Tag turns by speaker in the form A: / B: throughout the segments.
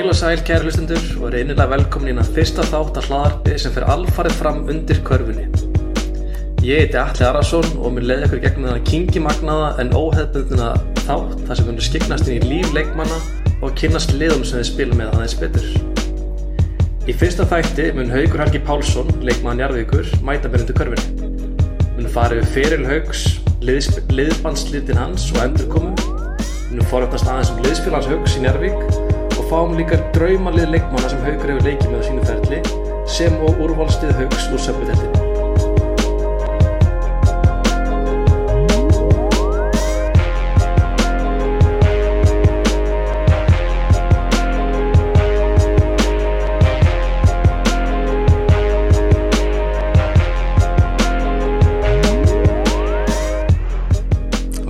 A: Heil og sæl kæri hlustundur og er einilega velkomin að fyrsta þátt að hlaðarpi sem fer alfarið fram undir körfunni. Ég heiti Alli Arason og mér leiði ykkur gegnum þennan kingi magnaða en óheðbundina þátt þar sem við skiknast inn í líf leikmanna og kynnast liðum sem við spilum með aðeins betur. Í fyrsta þætti mun Haugur Helgi Pálsson, leikmann Jarðvíkur, mæta mér undir körfunni. Við farið feril Haugs, liðbandslitin hans og endurkomu. Við foröfnast aðeins um liðspilans Haugs í Jarðvík og fáum líka draumalið leikmanna sem Haugur hefur leikið með á sínu ferli sem og úrvalstið Haugs úr söpbudeldinni.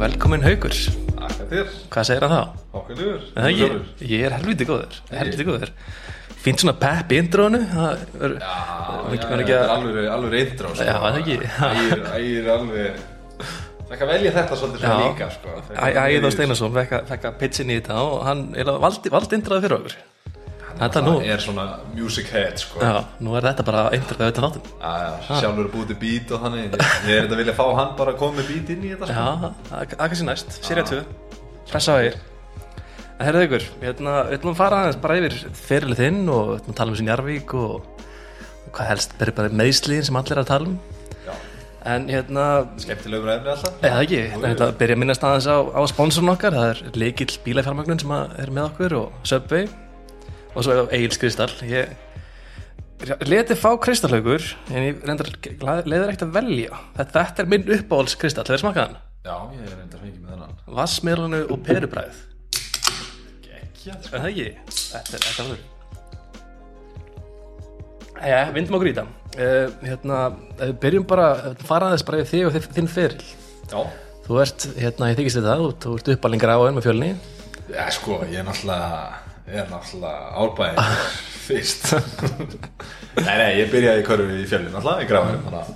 A: Velkomin Haugur,
B: Takk þér,
A: hvað segir hann þá? Það ekki? Ég er helviti góður, góður. Fínt svona pepp í introinu það er- ekki
B: þetta
A: að-
B: er alveg, alveg
A: það
B: alveg kan velja þetta svolítið svona líka sko.
A: Ægir Steinarsson fekk að- fekk að pitchin í þetta og hann valdi, intraði fyrir okkur. Þetta nú,
B: er svona music head sko.
A: já, nú er þetta bara intraði auðvitað
B: já, Sjálfur er búið til beat og þannig. Ég ég er þetta að vilja fá hann bara að koma með beat inn í þetta sko.
A: Já, það er kannski næst, sérið 2 Pressa á ægir En herrðu ykkur, hérna, við ætlum að fara aðeins bara yfir fyrirlið þinn og við ætlum að tala um sín Jarvík og, og hvað helst, bara bara meðsliðin sem allir er að tala um.
B: Já.
A: En hérna,
B: Skemmtilegur efni alltaf.
A: Eða ekki, það er að byrja að minnast aðeins á, á sponsorn okkar, það er leikill bílafjármagnun sem er með okkur og Subway. Og svo Egil's Kristall. Ég leti fá kristallaugur en ég reyndar leiður ekkert að velja. Þetta, þetta er minn uppáhalds kristall, hefur smakað hann?
B: Já, ég reyndar fengið með þennan.
A: Vassmelanu og perubræð
B: Gekkja
A: er það ekki? Þetta er þetta alveg Jæja, vindum okkur í þetta. Uh, hérna, við byrjum bara fara aðeins bara yfir þig og þi- þinn feril.
B: Já,
A: Þú ert, hérna, ég þykist þetta, þú, þú ert uppalingar á enn með fjölni.
B: Já, sko, ég er náttúrulega ég er náttúrulega árbæðin fyrst. Nei, nei, ég byrjaði í körfu í fjölinn náttúrulega, í gráðum þannig að,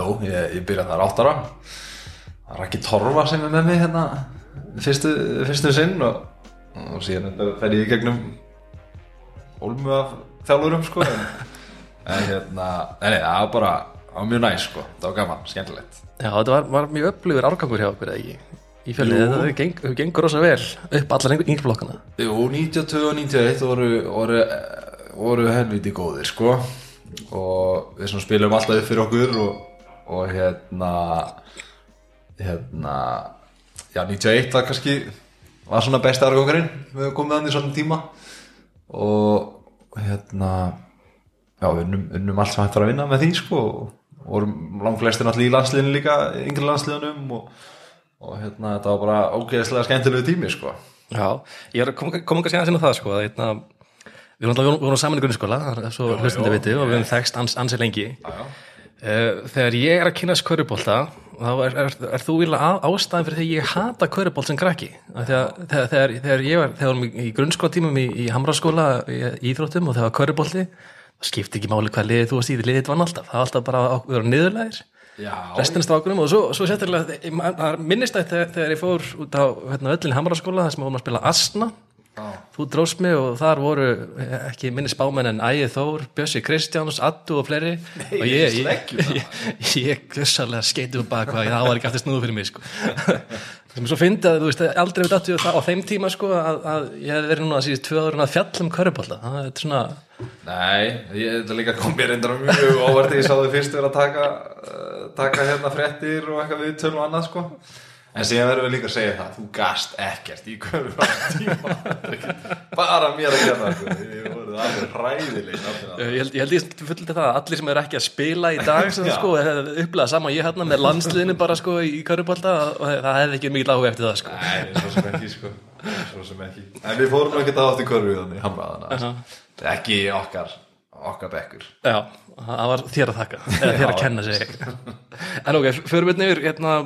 B: jú, ég, ég byrjaði þar átt ára. Það er ekki torfa sem er með mig hérna fyrstu, fyrstu sinn og, og síðan þetta fer ég í gegnum ólmu af þjálfurum, sko en, en hérna, nei, það var bara það var mjög næs, sko, það var gaman, skemmtilegt
A: Já, þetta var, var mjög upplifur árgangur hjá okkur, eða ekki? Í fjölni,
B: Jú.
A: þetta geng, gengur rosa vel upp allar yngri blokkana
B: Jú, 92 og 91 voru, voru, voru helviti góðir sko og við spilum alltaf upp fyrir okkur og, og hérna hérna já, 91 var kannski var svona besta argókarinn við höfum komið þannig svona tíma. Og hérna já, við unnum, unnum allt sem hægt var að vinna með því sko og vorum langflestir náttúrulega í landsliðinu líka yngri landsliðunum og, og hérna þetta var bara ógeðslega skemmtilegu tími sko.
A: Já, ég er að koma kom kannski aðeins inn á það, sko að, hérna, Við vorum, vorum saman í grunnskóla, svo hlustandi viti og við höfum þekst ans, ansi lengi.
B: Já, já.
A: Uh, þegar ég er að kynna skörubólta þá er, er, er þú vilja ástæðan fyrir því ég hata körubolt sem krakki? Að þegar, þegar, þegar ég var þegar varum í, í grunnskólatímum í, í Hamraskóla í, Íþróttum og þegar var körubólti það skipti ekki máli hvað liðið þú í því liðið vann alltaf, það var alltaf bara að vera niðurlæðir
B: Já,
A: restin strákunum og svo, svo það minnist að þegar, þegar ég fór út á hérna, öllin Hamraskóla þar sem við vorum að spila Asna
B: já,
A: þú dróst mig og þar voru eh, ekki minni spámenn en Ægir Þór, Bjössi Kristjáns, Addu og fleiri. Og ég, ég, ég, ég gjössalega skeiti um baka hvað það var ekki aftur snúðu fyrir mig sko. svo fyndi að þú veist aldrei við dættu á þeim tíma sko, að, að ég hef verið núna að síðan tvö ára að fjalla um körubólta það er svona,
B: Nei, ég, þetta líka kom mér reyndar mjög óvart ég sá þau fyrst vera að taka, uh, taka hérna fréttir og eitthvað viðtölu og annað sko En síðan verðum við líka að segja það, þú gast ekkert í hverju var tíma Þetta er ekki Bara mér að gera það sko, ég voru alveg náttúrulega.
A: ég held ég, held ég fullt það að allir sem eru ekki að spila í dag sem, sko, upplega sama ég hérna með landsliðinu bara sko, í körubólta og það hefði ekki mikið áhuga eftir það sko.
B: Nei, svo sem ekki sko, svo sem ekki. En við fórum ekki að átt í hverju þannig, hamraðana Ekki okkar, okkar bekkur.
A: Já, það var þér að þakka eða þér að kenna sig En ok, fyrir við nefnir hérna,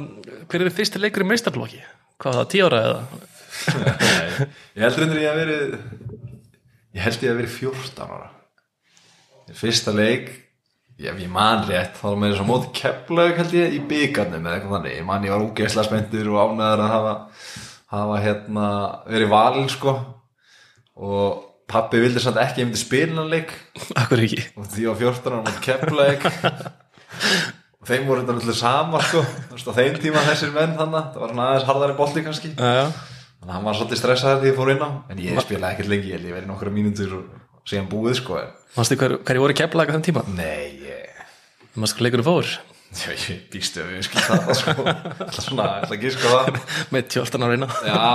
A: hver er fyrsti leikur í meistarblokki? Hvað var það, tíu ára eða?
B: Nei, ég held reyndir ég að verið ég held ég að verið 14 ára. Fyrsta leik ef ég man rétt þá var þess að móti keflaug held ég í byggarnum eða eitthvað þannig, ég man ég var úgeðslega spenntur og ánæður að hafa, hafa hérna, verið valin sko. Og pappi vildi samt ekki að ég myndi spila hann leik.
A: Akkur ekki?
B: Og því á 14 ára mútið kepleik og þeim voru þetta náttúrulega sama sko, á þeim tíma þessir menn þannig, það var svona aðeins harðari bolti kannski.
A: Já, já.
B: Þannig að hann var svolítið stressaður því ég fór inn á. En ég spilaði ekkert lengi, ég ég verið nokkra mínútur og síðan búið sko en,
A: Manstu hver, hverju voru keflaga þeim tíma?
B: nei, ég,
A: Manstu hvað leikurinn fór?
B: ég, ég býstu að við skil það sko, svona, alltaf gíska það.
A: Með 12 ára reyna.
B: Já,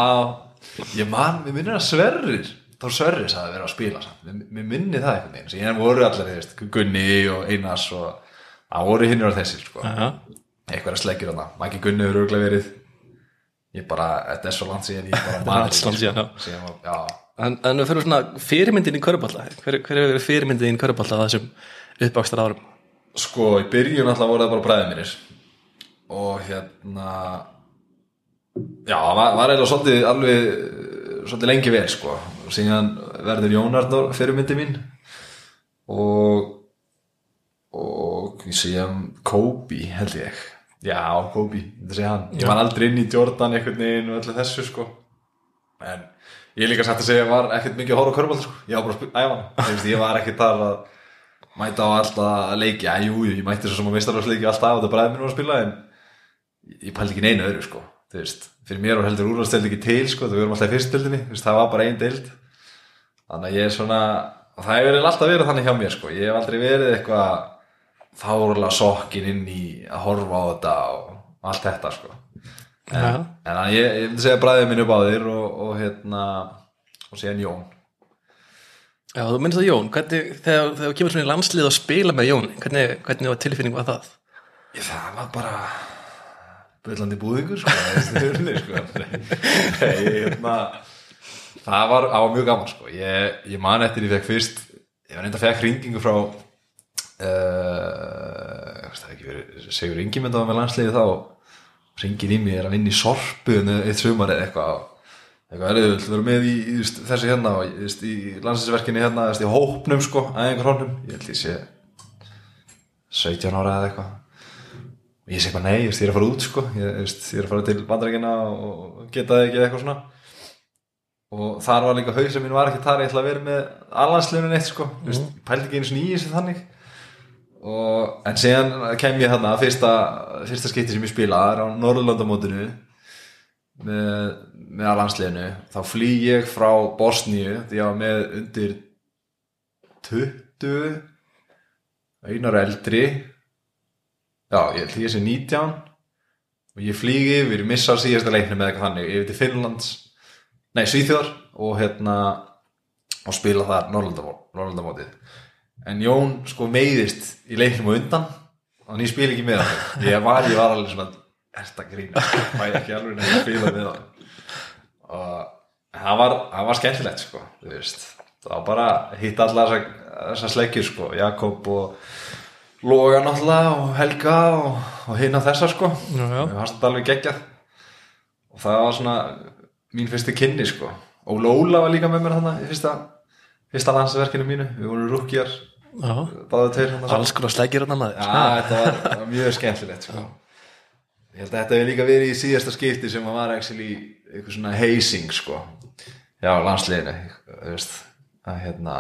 B: ég man, mér minnir að Sverrir þá Sverrir sagði verið að spila samt. mér, minni það einhvern veginn, síðan voru allir veist, Gunni og Einars og það voru hinnir á þessir sko.
A: Já,
B: eitthvað að sleggir hana, Mæki Gunni hefur örgulega verið. Ég bara, þetta er svo langt síðan ég bara
A: er langt síðan,
B: sko. síðan, var- já,
A: En, en við fyrir svona fyrirmyndin í köruballa hver, hver hefur verið fyrirmyndin í köruballa þessum uppvakstar árum?
B: Sko, í byrjun alltaf voru það bara bræðið mínir. Og hérna já, það var, var eiginlega svolítið alveg svolítið lengi vel sko. Og síðan verður Jónardór fyrirmyndi mín. Og og síðan Kobe held ég. Já, Kobe, þetta segja hann. Ég var aldrei inn í Jordan einhvern veginn og öllu þessu sko. En ég líka satt að segja var ekkert mikið að horfa á körbál sko. ég var bara að spila æfa ég var ekkert þar að mæta á alltaf leiki, já, jú, jú, ég mætti svo sem að meistarvarsleiki alltaf og það bræði mér að spila en ég pældi ekki neina öðru sko. Þú veist, fyrir mér var heldur úrvarsdeild ekki til sko, þú verðum alltaf í veist, það var bara ein deild. Þannig að ég er svona og það hefur alltaf verið þannig hjá mér sko. Ég hef aldrei verið eitthvað fárlega sokkin inn í að horfa á þetta og allt þetta sko en,
A: Já.
B: en að ég, ég myndi segja bræðið minn upp á þér og, og hérna og síðan Jón
A: Já, þú minnst það Jón, hvernig, þegar, þegar þú kemur svona í landslið og spila með Jón, hvernig, hvernig var tilfinning var það?
B: Ég, það var bara byllandi búðingur sko, sko. Nei, hérna, það, var, var mjög gaman sko. ég, ég man eftir ég fekk fyrst ég var reynda að fekk hringingu frá það er ekki verið segur ringimönda með landsliði þá. Ringin í mig er að vinna í sorpu eitt sumar eða eitthvað. Eitthvað er þið verið með í, þessu hérna og í, landsliðsverkinni hérna í hópnum sko, að einhver hópnum ég held ég sé 17 ára eða eitthvað. Og ég segi bara nei, ég er að fara út sko. Ég, er að fara til bandarækina og geta það ekki eitthvað svona. Og þar var líka hausum mín var ekki þar ég ætla að vera með allanslunum eitt sko. Pældi ekki svona í þessu þannig og, en síðan kem ég þarna fyrsta, fyrsta skipti sem ég spila það er á Norðurlandamótinu með, með allanslunu þá flý ég frá Bosníu því var með undir 20 einar eldri. Já, ég held ég sé 19 og ég flýgi yfir, ég missa síðasta leiknum með eitthvað þannig, yfir til Finnlands nei, Svíþjóðar og hérna og spila þar Norrlandamótið en Jón sko meiðist í leiknum og undan. Þannig ég spil ekki með hann. Ég var, ég var alveg svona erst að grína, fæ ekki alveg nefnir að spila með hann. Og það var, það var skemmtilegt sko, það var bara að hitta alla þessar þessa sleikjur sko, Jakob og Loga náttúrulega og Helga og, og hinna þessa sko. Fannst þetta alveg geggjað. Og það var svona mín fyrsti kynni sko. Og Lóla var líka með mér þarna í fyrsta, fyrsta landsverkinu mínu. Við vorum rúkjar,
A: Alls konar slækir hann maður.
B: Já, þetta var, mjög skemmtilegt sko. Ég held að þetta hefur líka verið í síðasta skipti sem að var actually eitthvað svona hazing sko Já, veist, að hérna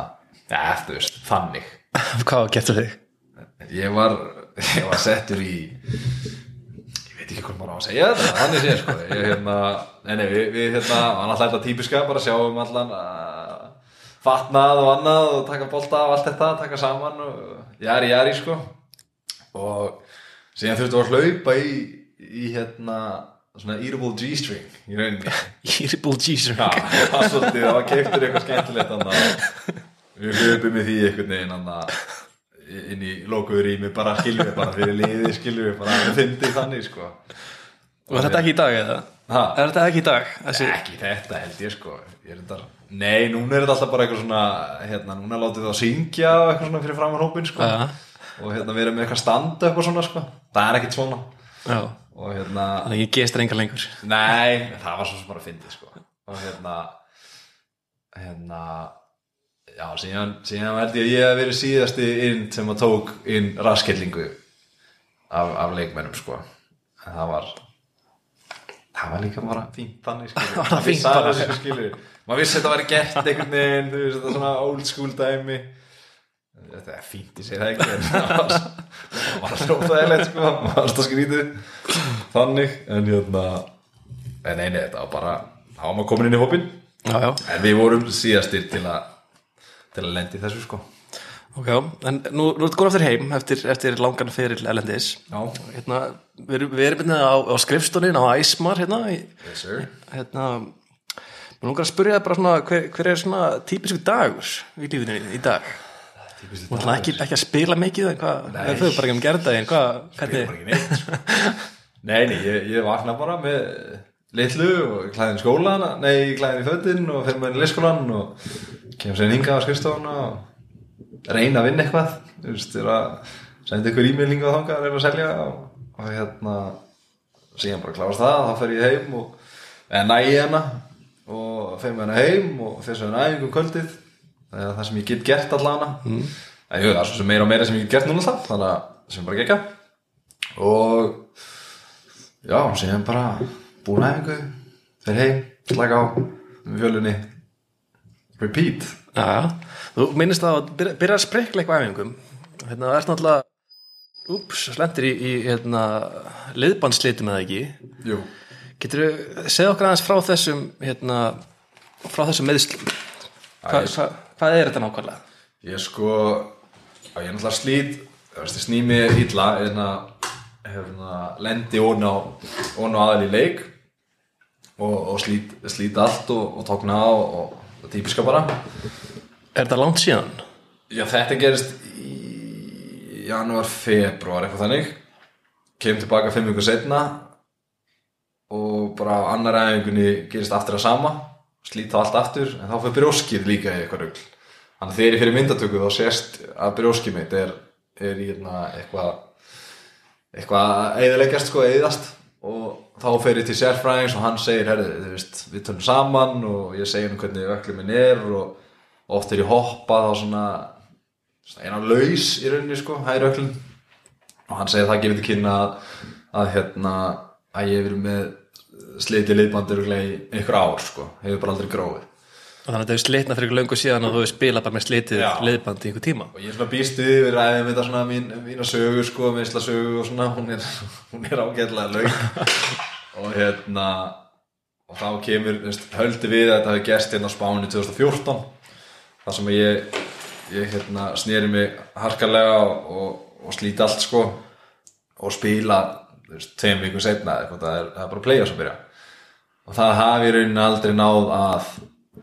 B: þú veist, þannig
A: Hvað getur þig?
B: ég var, ég var settur í ég veit ekki hvað maður á að segja þetta þannig sé sko ég, hérna, nei, nei, við, við hérna, hann alltaf þetta típiska bara sjáum allan uh, fatnað og annað og taka bolta og allt þetta, taka saman og jari jari sko. Og síðan þurftum við að hlaupa í, í hérna svona eatable G-string í rauninni.
A: Irrible Jesus.
B: Já, það var svolítið, það var keiftur eitthvað skemmtilegt þannig að við hlupum í því einhvern veginn þannig að inn í lokuður í mig bara skilur við bara fyrir liði skilur við bara að fyndi þannig sko
A: Var þetta ekki í dag eða?
B: ha,
A: Er þetta ekki í dag? Þessi,
B: ekki þetta held ég sko ég er þetta, nei, núna er þetta alltaf bara eitthvað svona hérna, núna látið það að syngja eitthvað svona fyrir framar hópin sko
A: Já.
B: og hérna vera með eitthvað standa eitthvað svona sko það er ekkit svona
A: já,
B: og hérna,
A: þannig að ég geist reyngar lengur.
B: Nei, það var svo sem bara að fyndi sko. og hérna hérna já, síðan, síðan held ég að ég hef verið síðasti inn sem að tók inn raskellingu af, af leikmennum sko. það var það var líka bara fínt þannig.
A: Var það fínt bara?
B: maður vissi að þetta væri gert einhvern veginn, þú veist, þetta svona old school dæmi. Þetta er fínt í sig það var var alltaf óþægilegt sko, maður var alltaf skrítið. Þannig, en hérna en eini, þetta var bara þá var maður komin inn í hópin
A: Já, já,
B: en við vorum síðastir til að til að lendi þessu sko
A: ok, en nú, nú ertu góð aftur heim eftir, eftir langan fyrir
B: já,
A: hérna, við, erum- við erum hérna á, á skrifstónin á Æsmar hérna,
B: yes sir.
A: hérna mér langar að spyrja það bara svona hver, hver er svona típisku dagur í lífinu í dag? Þú ætla ekki, ekki að spila mikið en hvað, þau bara ekki um gerðdaginn hvað,
B: Spila bara ekki neitt sko. Nei, nei, ég, ég vakna bara með litlu og klæðin skólan nei, klæðin í fötin og fyrir með í leyskólan og kemur sér hingað á skrifstofuna og reyna að vinna eitthvað þú veist, er að senda ykkur e-mailingu á þangað að reyna að selja og, og hérna síðan bara klárast það, þá fer ég heim og næ ég hana og fer með hana heim og fer svo hana æfingu um kvöldið það er það sem ég get gert allana mm. en jú, það er svo meira og meira sem ég get gert núna alltaf þannig að sem bara gekka og já, síðan bara búin æfingu fer heim, slaka á með fjölunni repeat.
A: Já, þú minnist að byrja, byrja að sprikla eitthvað æfingum hérna, það er náttúrulega úps, slendir í, í hérna, liðbandslitum eða ekki?
B: Jú,
A: getur þú segja okkur aðeins frá þessum hérna, frá þessum meðslum Hva, hva, hvað er þetta nákvæmlega?
B: ég sko ég er náttúrulega slít þú veist, ég sný mig illa en að hérna, lendi ón á á aðal í leik og, og slít, slít allt og, og tókna á og, og það típiska bara.
A: Er þetta langt síðan?
B: Já, þetta gerist í janúar, februar, eitthvað þannig. Kem tilbaka fimm ykkur setna og bara á annar æfingunni gerist aftur að sama. Slít það allt aftur, en þá fyrir brjóskið líka í eitthvað rugl. Þannig þegar ég fyrir myndatöku þá sést að brjóskið mitt er, er í hérna eitthvað eitthvað að eðileggjast sko, eðast þá fer ég til sérfræðings og hann segir, herri, veist, við tölum saman og ég segir um hvernig öllum minn er og oft er ég hoppa þá svona svona eina laus í rauninni sko, hægri öklun og hann segir það gefið til kynna að, að hérna að ég hef verið með sliti liðbandur í einhver ár sko, hefur bara aldrei gróið.
A: Og þannig að þetta er slitna fyrir löngu síðan og þú hefur spilað bara með slitið liðband í einhver tíma.
B: Og ég er svona býst við ræðum þetta svona mín, mína sögu sko, meðsla sögu og svona hún er, hún er ágætlega laug og hérna og þá kemur, höldi við að þetta hafi gerst hérna á Spáni 2014 þar sem ég, ég hérna, sneri mig harkalega og, og, og slíti allt sko og spila, tveim vikur setna það er, það er bara playa sem byrja. Og það hafi í rauninni aldrei náð að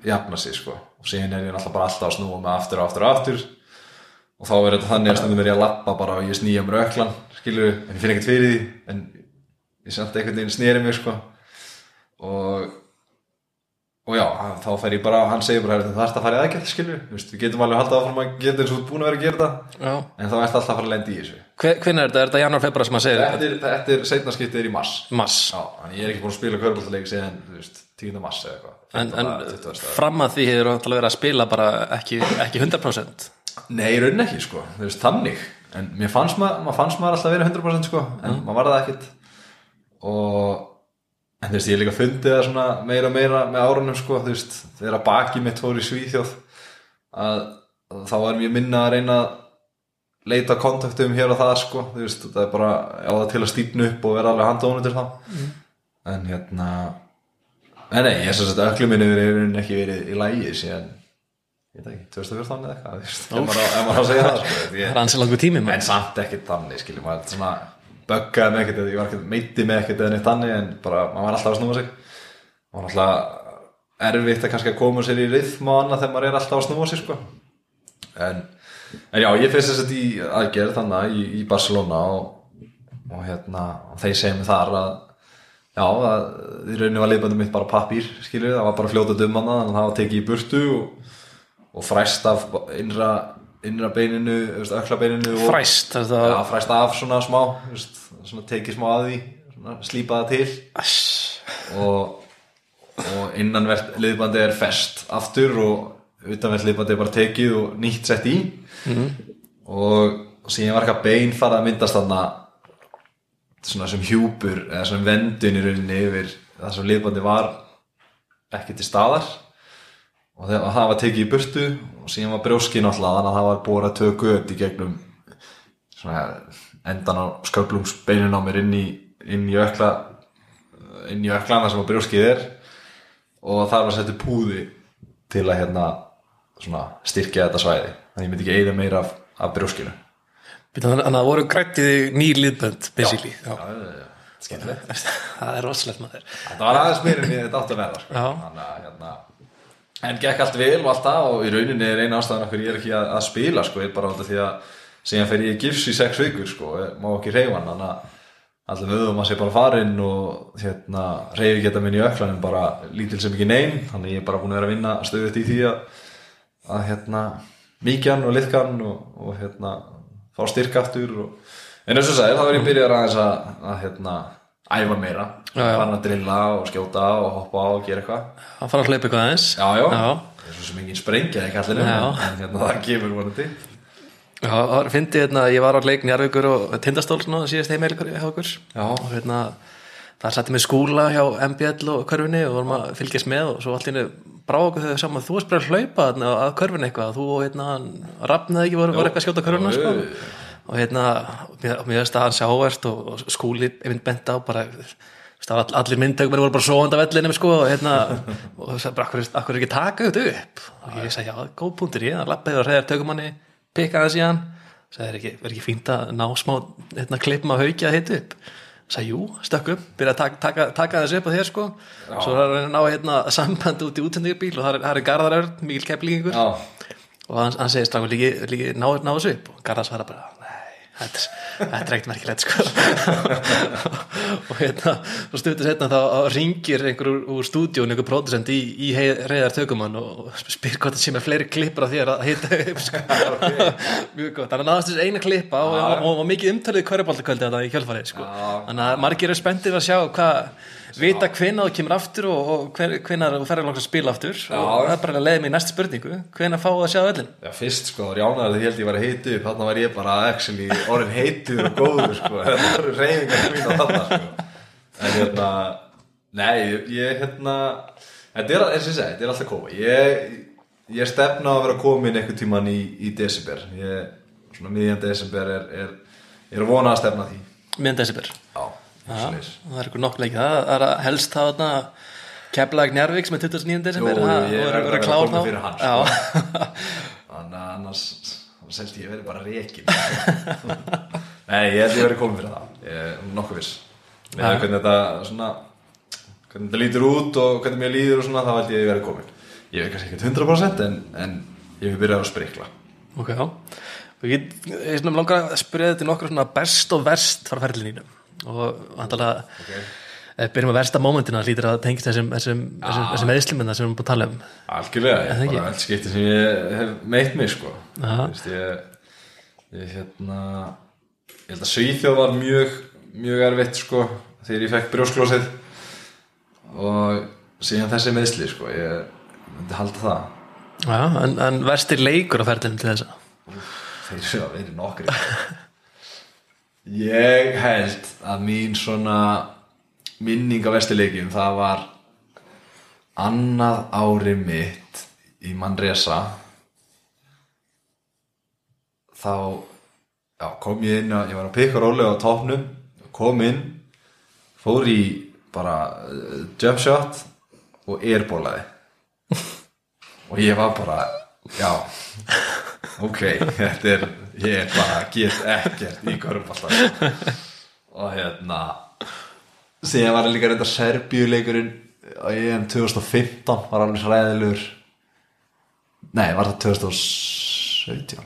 B: jafna sig sko. Og síðan er ég náttúrulega bara alltaf að snúa mig aftur og aftur og aftur. Og þá er þetta þannig að stundum er ég að lappa bara og ég snýja mér öklan skilur, en ég finn ekkert fyrir því en ég samt einhvern veginn snýri mér sko. Og og já, þá fer ég bara hann segir bara, það er að fara í aðgerð skilur Vist, við getum alveg haldið áfram að geta eins og ert búin að vera að gera það
A: Já.
B: en þá ert alltaf að fara að lendi í þessu.
A: Hve- Hvenær er þetta? Er þetta janúar februar sem að segja
B: þetta er, þetta er setna skiptið er í mars.
A: Mass
B: já, ég er ekki búin að spila körbóltaleik síðan, þú veist, 10. mars eða eitthvað.
A: En, en
B: 15. 20.
A: fram að því hefur náttúrulega verið að spila bara ekki, ekki 100%
B: Nei, raunin ekki, sko, þú veist, þannig. En mér fannst maður, maður fannst maður alltaf verið 100% sko, en maður var það ekkit og en þú veist, ég hef líka fundið það svona meira og meira með árunum, sko, þú veist þegar baki mitt fór í Svíþjóð að, að þá var mér minna að reyna að leita kontaktum hér og það, sko, þú veist það er bara á það til að stífnu upp og vera alveg handónundir þá. En hérna en nei, ég er svo að öllum minni verið ekki verið í lægi síðan ég veit ekki, 2014 eða eitthvað ef maður á- að segja það sko, ég,
A: er
B: en samt ekkert þannig skiljum svona böggaði með ekkert eða ég var ekkert meiti með ekkert eða neitt þannig en bara maður var alltaf að snúa sig. Og alltaf erfitt að kannski að koma sér í rithma og annað þegar maður er alltaf að snúa sig sko. En, en já, ég finnst þess að í aðgerð þannig í, í Barcelona og, og hérna þeir segja mig þar að já, að í rauninni var liðbandum mitt bara pappír skilur, það var bara fljótað um hana þannig að það var tekið í burtu og, og fræst af innra, innra beininu, ökla beininu og,
A: Fræst er það
B: Já, fræst af svona smá veist, svona tekið smá að því svona slípa það til.
A: Ass.
B: og, og innanvert liðbandi er fest aftur og utanvert liðbandi er bara tekið og nýtt sett í. Og, og síðan var eitthvað bein farið að myndast þarna svona sem hjúpur eða svona vendun í rauninni yfir það sem liðbandi var ekki til staðar og það, það var tekið í burtu og síðan var brjóski náttúrulega þannig að það var búið að töku upp í gegnum svona endan á sköflungsbeinin á mér inn í, inn í ökla inn í öklana sem að brjóskið er. Og það var að setja púði til að hérna svona styrkja þetta svæði. Þannig ég myndi ekki eigða meira af, af brjóskinu.
A: Þannig að það voru grættið nýr liðbönd basically. Já.
B: skemmtilegt.
A: Það er rosalegt maður.
B: Þetta var aðeins meira en ég þetta átti að verða sko.
A: Já.
B: þannig að hérna en gekk allt vel og allt það og í rauninni er eina ástæðan okkur ég er ekki að, að spila sko, ég er bara út af því að síðan fer ég í gifs í sex vikur sko, má ekki reyfa hann að allir mögum að sé bara farin og hérna, reyfi geta minn í öklanum bara lítil sem ekki neinn þannig ég er bara búin að vera að vinna stöðut í því að, að hérna mikjan og liðkan og, og hérna fá styrk aftur og, en og sagði þá er ég byrjað aðeins að, að hérna æfa meira, fara að drilla og skjóta og hoppa og gera eitthvað.
A: Hann fara að hlaupa eitthvað aðeins.
B: Já, já,
A: já.
B: það er svo sem engin sprengja ekki allir en, hérna, það gefur vonandi.
A: Já, það fyndi hérna, ég var á leik Njarvíkur og Tindastól síðast heimælikur hjá okkur. Og hérna þar sætti með skúla hjá MBL og körfinni og vorum að fylgjast með og svo allir brá okkur þegar saman þú bara að hlaupa að körfinni eitthvað. Þú og hérna rafnaði ekki voru, voru eitthvað og hérna mér veist að hann sjáverst og, og skúli einmitt bent á bara all, allir myndtökum voru bara svoandi af vellinum sko, og hérna og það sagði bara akkur, akkur er ekki taka þetta upp? Og ég sagði já, góð punktur ég það lappaði og reyðar tökumanni, pikkaði síðan sagði er ekki, er ekki fínt að ná smá hérna, klippum að haukja að hitta upp? Sagði jú, stökk upp, byrja að taka, taka, taka þessu upp á þér sko. Svo er hann ná hérna, samband út í útsendingarbíl og það er, það er Garðar Örn, mikil keflingur
B: Já,
A: og hann, hann segir strákur líki, líki ná, ná þessu upp? Og Garðar svara bara þetta er, er ekkert merkilegt sko. Og hérna svo stutið setna þá ringir einhver úr, stúdíun, einhver pródusent í, í reyðar tökumann og spyr hvort það sé með fleiri klippur á þér að hitta upp sko. mjög gott, þannig að náðast þessi eina klippa og, og, og, og mikið umtalið hverjuboltakvöldi þetta í kjölfarið sko. þannig að margir er spenntir að sjá hvað vita hvenær þú kemur aftur og, og hven- hvenær þú ferður langt að spila aftur. Og það er bara að leiða mig í næstu spurningu. Hvenær fáu að sjá öllin?
B: Já fyrst sko, þá rjánaði það held ég var að heita upp þarna var ég bara actually orðin heitur og góður sko, þetta voru reyfingar mín á þarna sko. En hérna, nei, ég- hérna þetta er, þetta er alltaf koma ég, ég stefna að vera komin einhvern tíman í, í desember. Ég, svona miðjan desember er, er, er að vona að stefna því.
A: Miðan desibir
B: já.
A: Það er eitthvað nokkuð leikið það er að helst það þarna Keflag Njarvík sem er 29. desember.
B: Ég
A: og
B: er
A: er
B: að
A: að klára
B: kominn
A: þá? Já.
B: þannig að annars held ég verið bara reikin nei, ég held ég verið komin fyrir það. Ég nokkuð viss. Með
A: Ja.
B: hvernig þetta svona hvernig þetta lítur út og hvernig mér líður og svona þá held ég verið komin ég veit kannski ekki 100% en, en ég hef byrjað að sprikla.
A: Ok, já. Ég, ég svona langar að spyrja þetta nokkra svona best og verst frá ferlininu og vantalega
B: okay.
A: okay. byrjum að versta mómentina lítur að tengist þessum, þessum, þessum eðislimina sem við erum búin að tala um.
B: Algjörlega, ég bara allt skipti sem ég hef meitt mig sko. Veist, ég, ég hérna ég held að Svíþjóð var mjög mjög erfitt sko þegar ég fekk brjósklósið. Og síðan þessi meðsli sko ég myndi halda það.
A: Já, en, en verstir leikur á ferlinu til þessa?
B: Þeir eru að vera nokkri ég held að mín svona minning á vestileikjum það var annað ári mitt í Manresa. Þá já, kom ég inn að ég var að pikka rólega á topnum kom inn fór í bara uh, jump shot og airbólaði og ég var bara já ok, þetta er ég bara get ekkert í körfballta og hérna síðan var líka reynda Serbíuleikurinn á EM 2015 var alveg hræðilegur. Nei, var það 2017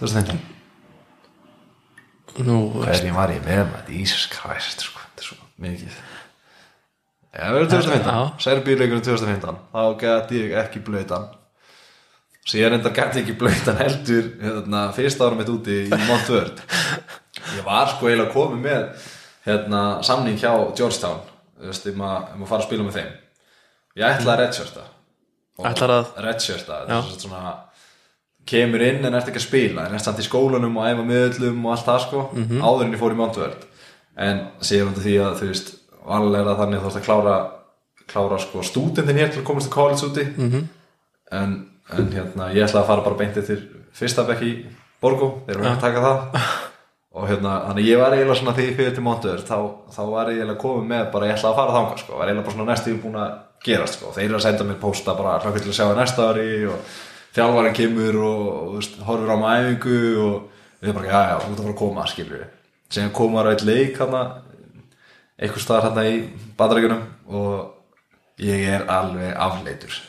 B: 2015
A: nú,
B: hverjum var ég með maður, Jesus Christ sko, þetta er svo mikið. Já, það verður 2015,
A: Já.
B: Serbíuleikurinn 2015 þá gæti ég ekki blöytan síðan enda gæti ég ekki blöytan heldur hérna, fyrsta ára mitt úti í Montvörd ég var sko eiginlega komið með hérna, samning hjá Georgetown veist, um að, um að fara að spila með þeim. Ég ætla að redshirta.
A: Ætlar að-
B: redshirta, þetta svona kemur inn en ert ekki að spila. En ert samt í skólanum og æfa miðlum og allt það sko áður en ég fór í Montvörd en síðan undir því að þú veist vallega það þannig að þú ert að klára klára sko stúdendin hér til að komast til college úti. -hmm. en, en hérna ég ætla að fara bara beintið til fyrsta bekk í Borgó, þeir eru að taka það. Og hérna, þannig ég var eiginlega svona því fyrir til Montur, þá, þá var ég eiginlega komið með bara ég ætla að fara þangað sko, var eiginlega bara svona næstu búin að gerast sko, þeir eru að senda mér posta bara hlakka til að sjá það næsta ári og þjálfarinn kemur og, og veist, horfur á mæfingu og við bara, já, já, þú ert að fara að koma, skilur við. Sem komar á eitt leik hana, einhver staðar hérna í badrækjunum og ég er alveg afleitur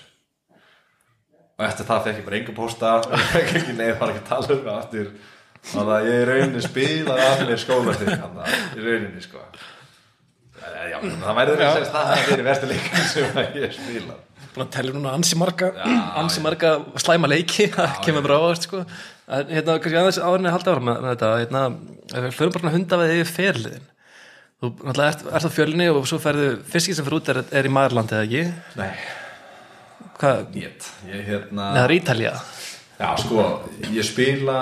B: og eftir það fekk ég bara enga posta og fekk ekki leið, var ekki að tala um það eftir þannig að ég í rauninni spilaði af mér skólastik í rauninni sko. Já, það væri það að segja það að það er versti leikin sem ég spila
A: búin að tellja núna ansi marga ansi marga slæma leiki það kemur bara ávast sko. Hérna, kannski aðeins árinni að halda ára með þetta hérna, við förum bara hunda við yfir ferliðin. Þú náttúrulega ert, ert á fjölni og svo ferðu fiskir sem fyrir út er, er í Mærlandi eða ekki?
B: Nei
A: Hvað?
B: Ég, ég hérna
A: Nei, það er Ítalja
B: Já, sko, ég spila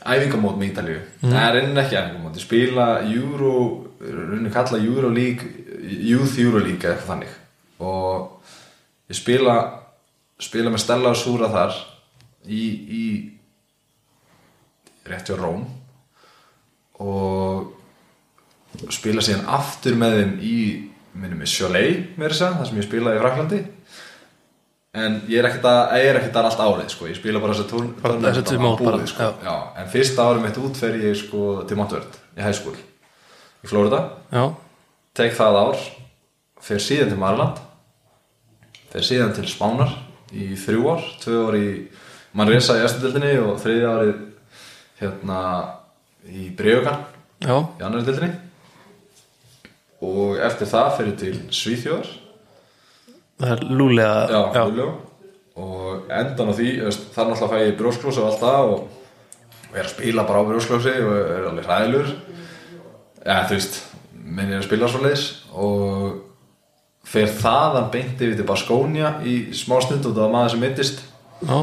B: æfingamót með Ítalju mm. er enn ekki æfingamót, ég spila Euro, rauninni kalla Euro League Youth Euro League eða eitthvað þannig. Og ég spila spila með Stella og Súra þar í, í rétti á Róm. Og spila síðan aftur með þeim í minnum við Cholet með þess að það sem ég spilaði í Fraklandi en ég er ekkert að ég er ekkert að allt árið sko, ég spila bara þess að
A: þessi tvö mót bara,
B: sko. já. en fyrsta árið mitt út fer ég sko til Montvörd í school í Florida
A: já.
B: tek það ár fer síðan til Marland fer síðan til Spánar í þrjú ár, tvö ár í Manresa í Östudildinni og þriðja árið hérna í Breogan
A: já.
B: í annari dildinni og eftir það fer ég til Svíþjóðar
A: það er lúlega
B: já, já. og endan á því það er náttúrulega að fæ ég brjósklósi og allt það og, er að spila bara á brjósklósi og er alveg hræðilur ja, þú veist, minn er að spila svo leiðis og fer þaðan beint yfir til Baskónia í smá stund og það var maður sem myndist
A: já.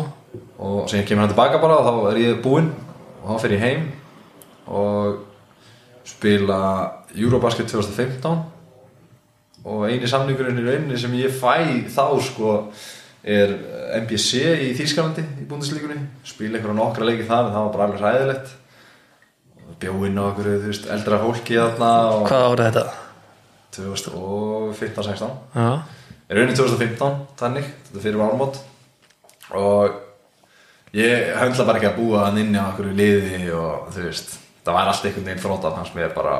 B: og sem ég kemur hann tilbaka bara og þá er ég búinn og þá fer ég heim og spila Eurobasket 2015 og eini samlingurinn í rauninni sem ég fæ þá sko er MBC í Þýskalandi í búndislíkunni spila einhverja nokkra leiki þar en það var bara alveg ræðilegt bjóinn og okkur veist, eldra fólki þarna
A: hvað árið þetta?
B: 2015-16
A: já.
B: Er rauninni 2015 þannig, þetta fyrir ármót og ég höndla bara ekki að búa hann inn á okkur liði og þú veist það var allt einhvern veginn frótað hans með bara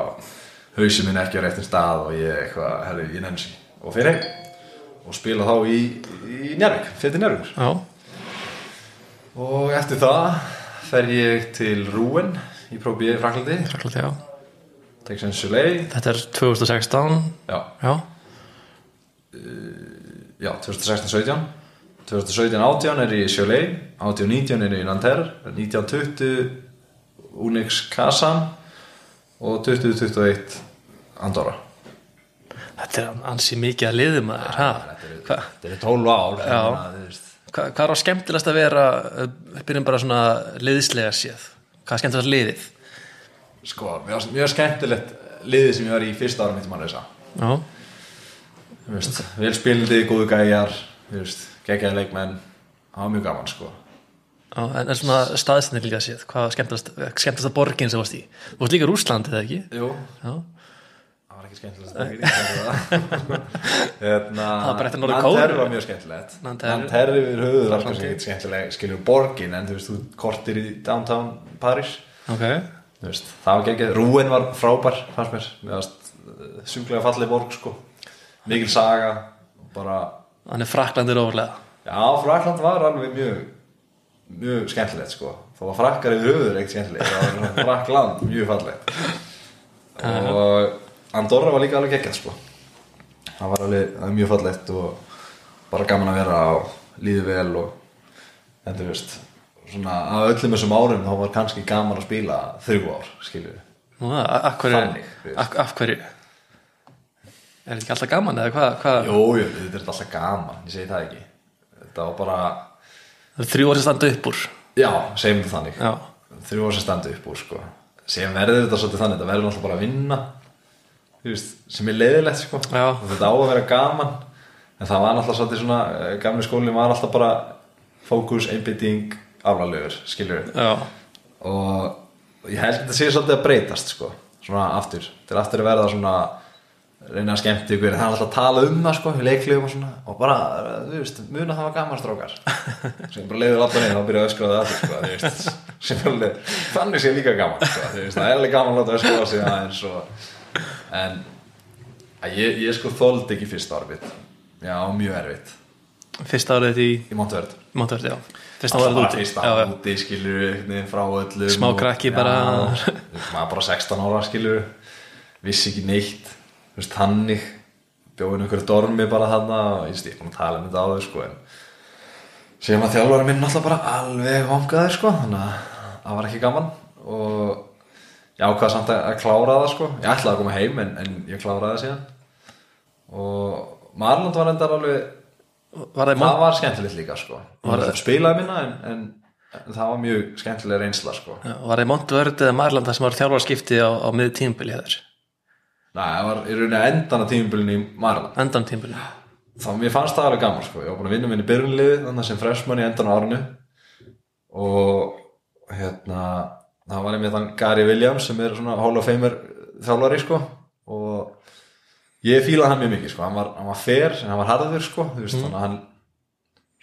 B: hausið minn ekki á réttin stað og ég eitthvað, herru, ég nefnsi og fyrir og spila þá í, í Njárvík, fyrir Njárvík
A: já.
B: og eftir það fer ég til Rúen í prófið í Fraklandi
A: Fraklandi, já.
B: Texan Soleil.
A: Þetta er 2016
B: já,
A: já,
B: já 2016-17 2017-18 er ég í Soleil. 18-19 er ég í Nanterre. 19-20 Unix Kazan. Og 2021 Andorra.
A: Þetta er ansi mikið að liði maður ha? Hva,
B: þetta er 12 ár
A: Já. hva, hvað er á skemmtilegast að vera eh, byrjum bara svona liðslega séð? Hvað er skemmtilegast liðið?
B: Sko, mjög, mjög skemmtilegt liðið sem ég var í fyrsta ára mitt mann
A: já,
B: vel spildi, góðu gæjar geggjaði leikmenn. Það var mjög gaman sko.
A: Já en, svona staðsending líka séð hvað er skemmtilegast, skemmtilegast borgin sem varst í? Þú varst líka í Rúsland eða ekki?
B: Jú,
A: já,
B: það var ekki skemmtilegt hérna,
A: Það var
B: var mjög skemmtilegt.
A: Nanterre.
B: Við höfuður var kannski ekki skemmtileg skiljum borgin en þú veist, þú kortir í downtown Paris
A: ok.
B: Þú veist, það var geggjað, Rúen var frábær fannst mér, mér varst sjúklega fallið borg sko, mikil saga bara,
A: þannig Frakland er ofurlega.
B: Já, Frakland var alveg mjög mjög skemmtilegt sko. Þó að frakkar yfir höfuður ekkert skemmtilegt það var Frakland mjög fallegt. Og Andorra var líka alveg geggjað sko. Það var alveg það mjög fallegt og bara gaman að vera og líði vel og en þú veist svona af öllum þessum árum þá var kannski gaman að spila þrjú ár skilju
A: Nú, a- af hverju, er þetta ekki alltaf gaman eða hvað hva?
B: Jú, jú, þetta er alltaf gaman, ég segi það ekki. Þetta var bara,
A: þrjú orðið standa upp úr.
B: Já, segjum þetta þannig.
A: Já,
B: Þrjú ár sem standi upp úr, sko. Segjum verður þetta svolítið þannig, þetta verður alltaf bara að vinna veist, sem er leiðilegt, sko. Þetta á að vera gaman en það var náttúrulega svolítið svona eh, gamli skólinn var alltaf bara fókus, einbytting, aflalegur skilur
A: já,
B: og ég held að þetta sé svolítið að breytast sko, svona aftur. Til aftur að verða svona reyna að skemmti ykkur, það er alltaf að tala um það sko, leiklegum og svona og bara, þú veist, muna það var gaman strókar sem bara leiður alltaf neina og byrja að öskra það sko, þú veist sem er alveg, þannig sé líka gaman sko, þú veist, það er alveg gaman að láta öskra og, en ég, ég sko þóldi ekki fyrsta árið já, mjög erfitt.
A: Fyrsta árið í
B: í Montvörð
A: Montvörð, já. Fyrsta
B: Það
A: árið úti.
B: fyrst
A: já.
B: úti einhvern frá öllum
A: Smá
B: og-
A: krakki bara.
B: Já, maður bara 16 ára skilur vissi ekki neitt. Þú veist, tannig bjóðin einhverju dormi bara þarna og ég er búin að tala um þetta á þau sko en sem að þjálfari minn náttúrulega bara alveg vangaði sko þannig að það var ekki gaman. Og ég ákvaða samt að að klára það sko. Ég ætlaði að koma heim en, en ég kláraði það síðan. Og Marlund var endar alveg
A: var það
B: það var skemmtilegt líka sko. Spilaði minna en, en, en það var mjög skemmtileg reynsla sko.
A: Já, Var það Montvörð eða Marland það sem var þjálfarskipti á, á miður tímbili hér
B: Næ, það var í rauninni endan að tímubilinu í Marland
A: endan tímbili
B: þá mér fannst það alveg gaman sko. Ég var búin að vinna minn í byrjunliði þannig sem freshman í endan á árinu. Og hérna það var einmitt þann Gary Williams sem er svona Hall of Famer þjálfari sko. Og ég fílaði hann mjög mikið sko. Hann var, hann var fair en hann var harður sko þú veist þannig að hann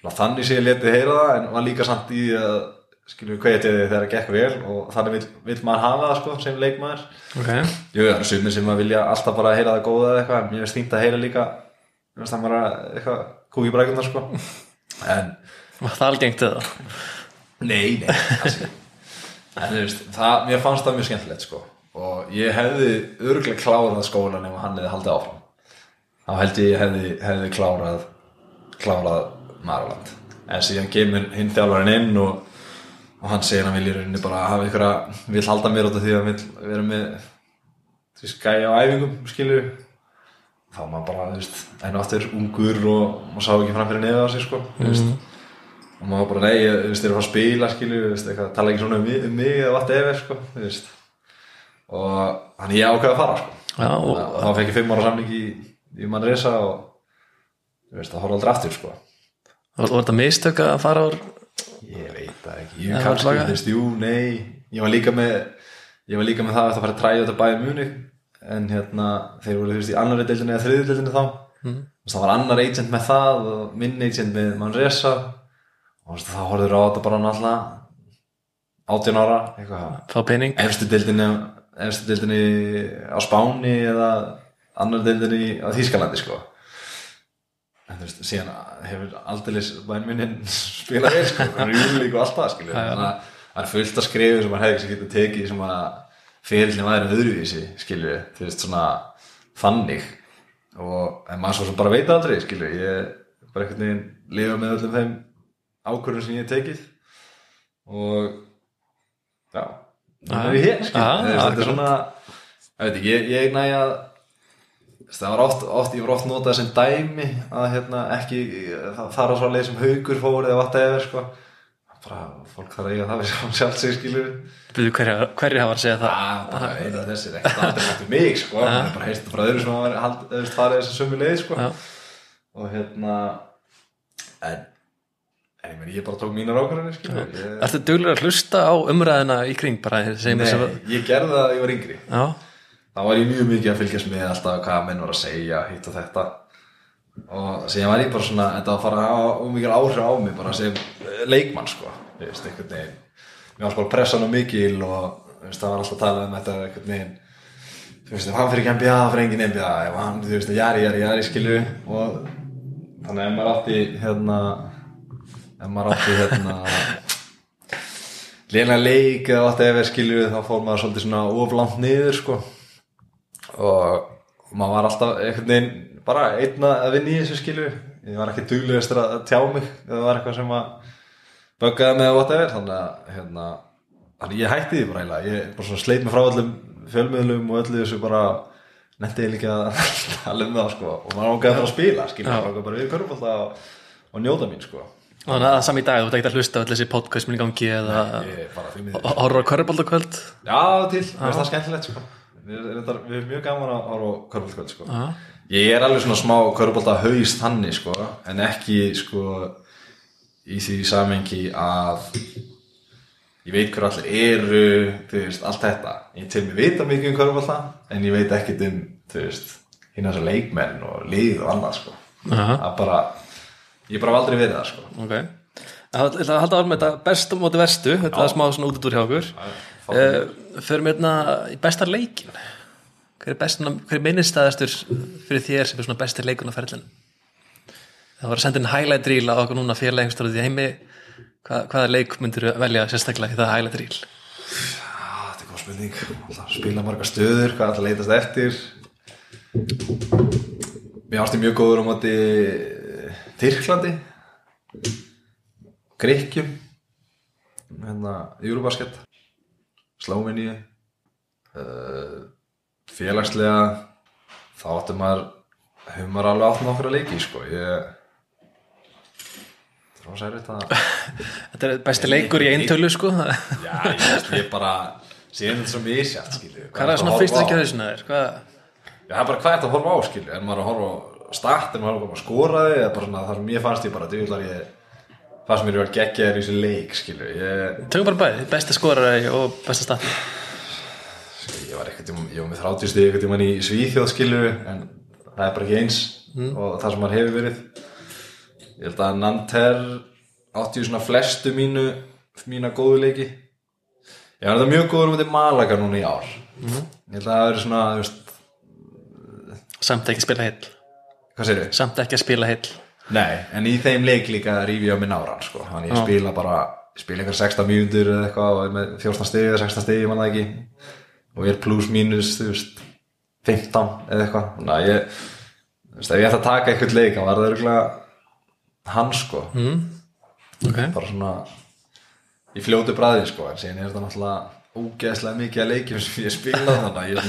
B: svona, þannig sé ég letið heyra það en var líka samt í að skilur við hvetið þegar það gekk vel. Og þannig vill, vill maður hafa það sko sem leikmaður.
A: Ok,
B: Jú, það er sumir sem að vilja alltaf bara heyra það góða eða eitthvað, en mér finnst fínt að heyra líka mér finnst það bara eitthvað kúki brækundar sko. En
A: var það algengt eða?
B: Nei, nei. En veist, það, mér fannst það mjög skemmtilegt sko. Og ég hefði örgulega klárað skólan ef hann hefði haldið áfram. Þá held ég hefði, hefði klárað klárað Marland en síðan kemur hinn þjálfarinn inn og, og hann segir hann vil í rauninni bara hafa ykkur að vil halda mér út af því að vil vera með því skæja á æfingum skilur þá maður bara, þú veist, og aftur ungur og maður sá ekki fram fyrir neða á sig sko, þú veist og maður bara, nei, ég, þeir eru að fara að spila veist, eitthvað, tala ekki svona um, mig- um mig eða vatn efer, sko, og þannig ég ákveði að fara, sko.
A: Já, og,
B: og þá fekk ég fimm ára samning í, í Manresa og það horfði aldrei aftur, sko.
A: Var, þetta mistök að fara úr
B: ég veit það ekki, ég kannski, þú veist, jú, nei. Ég var líka með ég var líka með það að það fara að træja þetta bæði muni en hérna, þeir voru, þú veist, í annari deildinni eða þriði deildinni þá. Mm. það var annar agent með það og minn agent með Manresa og þá horfður á þetta bara náttúrulega. 18 ára, eitthvað. Efstu deildinni efstu deildinni á Spáni eða annar deildinni á Þýskalandi sko. En þú veist, síðan hefur aldeilis bænminnin spilað vel sko, rjúlík og allt það skilur þannig að það er fullt að skrifu sem maður hefði ekki getað tekið sem að fyrirlin væri öðruvísi skilur, þú veist svona þannig. Og en maður svo sem bara veit aldrei skilur, ég bara einhvern veginn lifa með öllum þeim ákvörðum sem ég hef tekið. Og já, það er ég hér
A: Já,
B: veist, þetta er svona ekki, ég, ég næja að það var oft, oft, ég var oft notað sem dæmi að hérna ekki það fara svo leið sem haugur fór eða vatn eða sko. Bara, fólk þarf að eiga það við sjálf sjálf sig skilur.
A: Byrju, hverju, hverju hafa að segja það?
B: Að bara einu af þessir ekkert aldrei hættu mig sko, það er bara heist frá öðru sem hald, eða farið þessi sömu leið sko.
A: Já.
B: og hérna en en ég meni, ég bara tók mínar ákvarðanir skilur ég,
A: Ertu duglega að hlusta á umræðina í kring bara
B: nei,
A: að
B: ég gerði það að ég var yngri.
A: Já,
B: þá var ég mjög mikið að fylgjast með alltaf hvað menn var að segja, hitt og þetta. Og síðan var ég bara svona þetta var að fara að hafa mikil áhrif á mig bara sem eh, leikmann sko. Þú veist, einhvern veginn, mér var sko pressan og mikil og veist, það var alltaf að tala um þetta einhvern veginn. Þú veist, ef hann fyrir ekki NBA, það fyrir engin NBA ef hann, þú veist, jari, jari, jari, skilu og þannig að maður átti hérna ef maður átti hérna léna leik eða átti ef skilju þá fór maður svolítið svona oflant niður sko. Og maður var alltaf einhvern veginn bara einna að vinna í þessu skilju ég var ekki duglegast að tjá mig eða það var eitthvað sem að böggaði með whatever þannig að hérna, ég hætti því bara eiginlega. Ég bara svona sleit mig frá öllum fjölmiðlum og öllu þessu bara netti ég líka að tala um það sko. Og maður ákveði að fara að spila skilju, maður ákveði bara við körfum og, og njóta mín sko
A: þannig að það sami dag, þú ert ekki að hlusta öll þessi podcast minn í gangi eða horfður á körubaldakvöld
B: Já, til, mér finnst það skemmtilegt sko. við, við, erum mjög gaman að ára á körfaldkvöld sko. Ég er alveg svona smá körbólta haust þannig sko en ekki sko í því samengi að ég veit hver allir eru þú veist, allt þetta. Ég til mig vita mikið um körbólta en ég veit ekkert um, þú veist hinn þessar leikmenn og lið og annað sko. Það bara ég bara aldrei verið það sko.
A: Ok. Það er að halda með þetta bestu móti verstu. Þetta er smá svona út úr hjá okkur. Uh, Förum hérna í bestar leikin Hver er, er minnistæðastur fyrir þér sem er svona bestir leikun á ferðlun Það var að senda inn highlight reel á okkur núna félagingstórið í heimi. Hvað, hvaða leik myndir velja sérstaklega í það highlight reel?
B: Ah, þetta er góð Alltaf spila marga stöður, hvað alltaf leitast eftir? Mér átti mjög góður á móti Tyrklandi Grikkjum hérna, Eurobasket Slóminíu uh, félagslega þá áttu maður hefur maður alveg átt nokkra leiki sko ég það var særið þetta
A: Þetta er besti leikur í eintölu sko Hvað
B: Já, ég, veist, ég bara síðan þetta svo misjátt, skilju
A: er það svona fyrst ekki hausina þér? Hvað?
B: Já, það er bara hvað er þetta að horfa á, skilju Er maður að horfa á start, er maður að horfa á skoraði eða bara svona það sem ég fannst ég bara djúlar ég það sem ég var geggjaður í þessu leik, skilju ég,
A: Tökum bara bæði, besta skorari og besta stati
B: ég var eitthvað, ég var með þráttusti eitthvað tímann í Svíþjóð, skilju en það er bara ekki eins og það sem maður hefur verið. Ég held að Nanter átti ju svona flestu mínu mína góðu leiki. Ég var þetta mjög góður um þetta Malaga núna í ár. Ég held að það verið svona,
A: Samt ekki að spila
B: þau?
A: Samt ekki að spila heill.
B: Nei, en í þeim leik líka rífi ég á minn áran sko. Þannig ég spila bara ég spila einhver 16 mínútur eða eitthvað og er með 14 stegi eða 16 stegi, mann það ekki. Og ég er plus mínus, þú veist 15 eða eitthvað. Þannig að ég, ef ég ætti að taka eitthvað leik þá var það örgulega hann sko.
A: Ok.
B: Bara svona í fljótu bræði sko. En síðan er þetta náttúrulega ógeðslega mikið að leikjum sem ég spila þannig að ég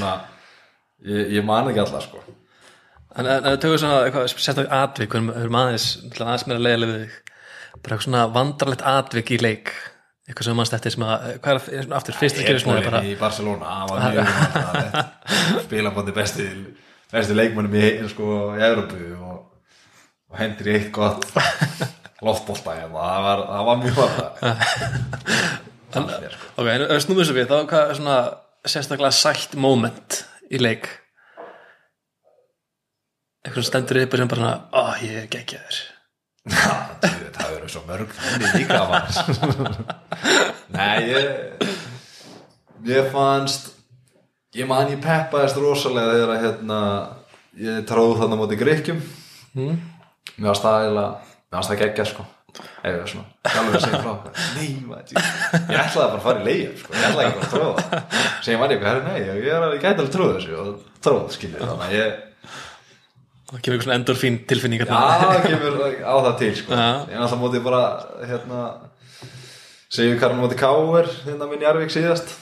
B: ég, ég man ekki alla sko
A: En, en tökum svona eitthvað sérstaklega atvik við erum aðeins, að meira leiðilega við bara eitthvað svona vandrarlegt atvik í leik eitthvað sem mannst eftir sem að hvað er að- aftur fyrst að gera svona bara
B: í Barcelona, það vandrarlegt. spila bóti besti besti leikmannum í, sko, í Európu og, og hendur í eitt gott loftbolta hérna. það var, það var mjög sko.
A: ok, en snúmum þessu við, þá hvað er svona sérstaklega sætt moment í leik eitthvað stendur upp sem bara svona, ó, ég er geggjaður
B: það verður svo mörg þannig líka mann Nei, ég ég fannst ég man ég peppaðist rosalega þegar að hérna ég tróð þarna móti greikkjum
A: mm.
B: mér varst það eiginlega mér varst það geggja sko eða svona, sjálfur að segja frá nei, maður, ég ætlaði bara að fara í leið sko. ég ætlaði ekki að tróða sem var ég eitthvað, herri, nei, ég, ég, er, ég gæti alveg tróð þessu og tróð, skiljið, þannig að ég
A: það kemur svona endorfín tilfinning
B: Já, það kemur á það til sko. Ég er alltaf mótið bara hérna segjum hann mótið Káur hérna minn í Arvík síðast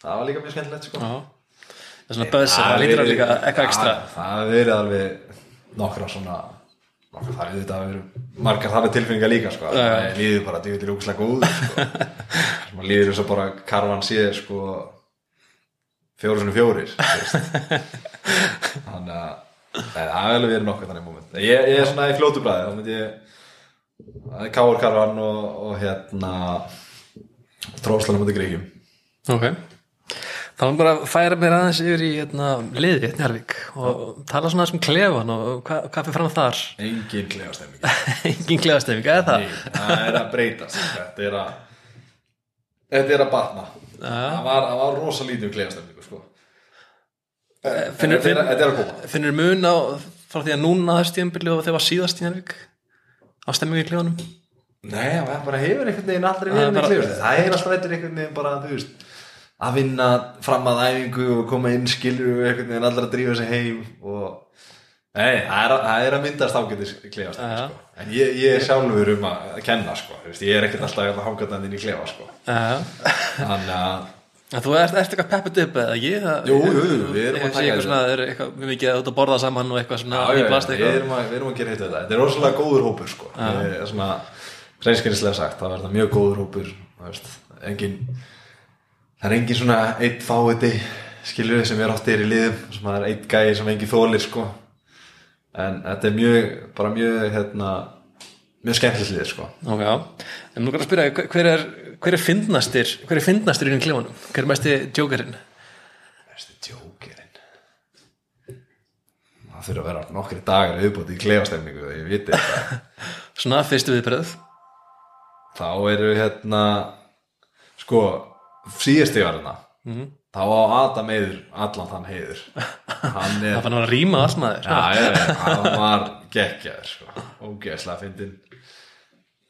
B: það var líka mjög skemmtilegt sko.
A: Það er svona buzzer, það lítur að líka eitthvað ekstra
B: Það hefur verið alveg nokkra svona nokkra það er þetta að vera margar þannig tilfinningar líka sko. Það líður bara djúvill rúkslega góð sko. að líður eins og bara karvan séð sko fjóru svona veist. þannig að það hefur alveg verið nokkuð þannig moment. Ég, ég er svona í fljótu bræði það er Káur karvan og, og hérna tróðslanum mútið gríkjum
A: ok. Þá erum bara að færa mér aðeins yfir í hérna, liði, hérna Jarvík og tala svona um klefan og hvað, hvað fyrir fram þar?
B: Engin klefastemming
A: engin klefastefing, eða það?
B: Nei, það er að breytast. Þetta er að þetta er að batna. Það var, var rosa lítið um klefastemningu sko. En
A: finnur-
B: þetta, er, þetta er að koma
A: finnur mun á frá því að núna það stíðanbyrli og þegar var síðast í Jarvík á stemmingu í klefanum
B: Nei, það bara hefur einhvern veginn
A: Það er
B: verið með
A: bara-
B: klefastemming það er alltaf eitthvað einhvern veginn bara þú veist að vinna fram að æfingu og koma inn skilur og einhvern veginn allir að drífa sig heim og Nei, það er, að- það er að myndast klefastemming
A: Já.
B: sko. en ég, ég er sjálfur um að kenna sko. Ég er ekkert alltaf að hanga þannig inn í klefa sko. Þannig að
A: En þú ert, ert eitthvað peppet upp eða ekki? Það-
B: Jú, jú, jú, við erum að taka
A: svona, þeir eru eitthvað mjög mikið að borða saman og eitthvað svona
B: Já, já, já, við erum, að, við erum að gera þetta Þetta er rosalega góður hópur sko. Ég er svona reynskynnislega sagt það er þetta mjög góður hópur veist, engin, það er engin svona eitt fáiði skilur sem er er í liðum sem það er eitt gæði sem engin þólir sko. en þetta er mjög, bara mjög hérna, mjög skemmtilegt lið sko.
A: Ok, já. En nú kannar að spyrja, hver er, hver er fyndnastir, hver er fyndnastir í einu klefanum? Hver er mesti jokerinn?
B: Besti djókerinn það þurfa að vera nokkri dagar viðbúti í klefastemningu þegar ég viti þetta
A: Svona fyrstu viðbröð.
B: þá eru hérna sko, síðast ég var hérna þá á Adam heiður allan þann heiður hann er
A: Það fann að rýma allt maður.
B: Já, ég, hann var geggjaður sko. ógeðslega fyndin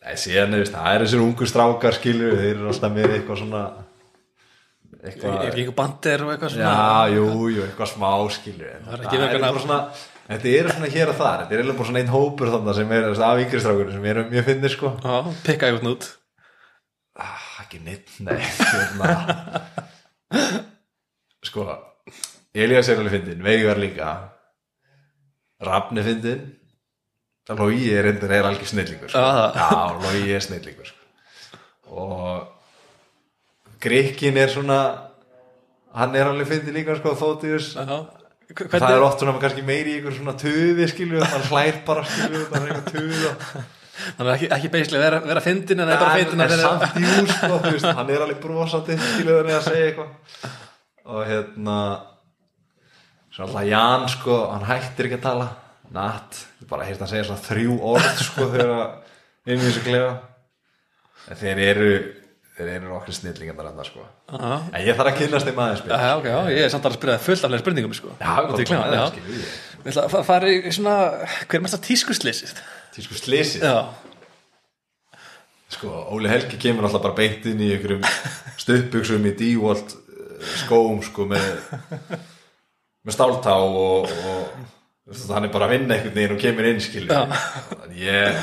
B: Nei, síðan er, veist, það er þessir ungu strákar skilur, þeir eru alltaf með eitthvað svona
A: Er
B: eitthvað
A: ekki eitthvað bandir og eitthvað svona?
B: Já, jú, jú, eitthvað smá skilur en
A: Það er
B: er bara svona Þetta eru svona hér og þar, þetta er bara svona einn hópur þannig sem er af yngri strákur sem eru mjög fyndið sko
A: Já, pikka eitthvað út.
B: ah, ekki neitt, nei hérna. sko Elías er alveg fyndin, Veigar líka Rafni fyndin Lógi er endur er algjör snillingur sko. Já, Lógi er snillingur sko. og Grikkin er svona hann er alveg fyndin líka sko.
A: Hv-
B: það er oft svona kannski meiri ykkur svona töði skilju, hann hlær bara skilju það er eitthvað töð og
A: þannig ekki, ekki beislega vera, vera fyndin en það er bara fyndin
B: en
A: þeirra.
B: samt jú sko, veist, hann er alveg brosandi skilur hann er að segja eitthvað og hérna svo alltaf Jan sko, hann hættir ekki að tala natt, bara heyrst hann segja svona þrjú orð sko þegar inn í þessu klefa en þeir eru þeir eru okkur snillingar þarna sko
A: Já,
B: en ég þarf að kynast þeim aðeins betur.
A: já, ég er samt að spyrja það fullt af fleiri spurningum, sko.
B: já, ég
A: Við ætla að fa- fara í svona, hver er mest að tískusleysið?
B: tísku slysið
A: Já,
B: Sko, Óli Helgi kemur alltaf bara beint inn í einhverjum stuðbuxum í dívolt skóm sko með með stáltá og, og hann er bara að vinna einhvern veginn og kemur inn ég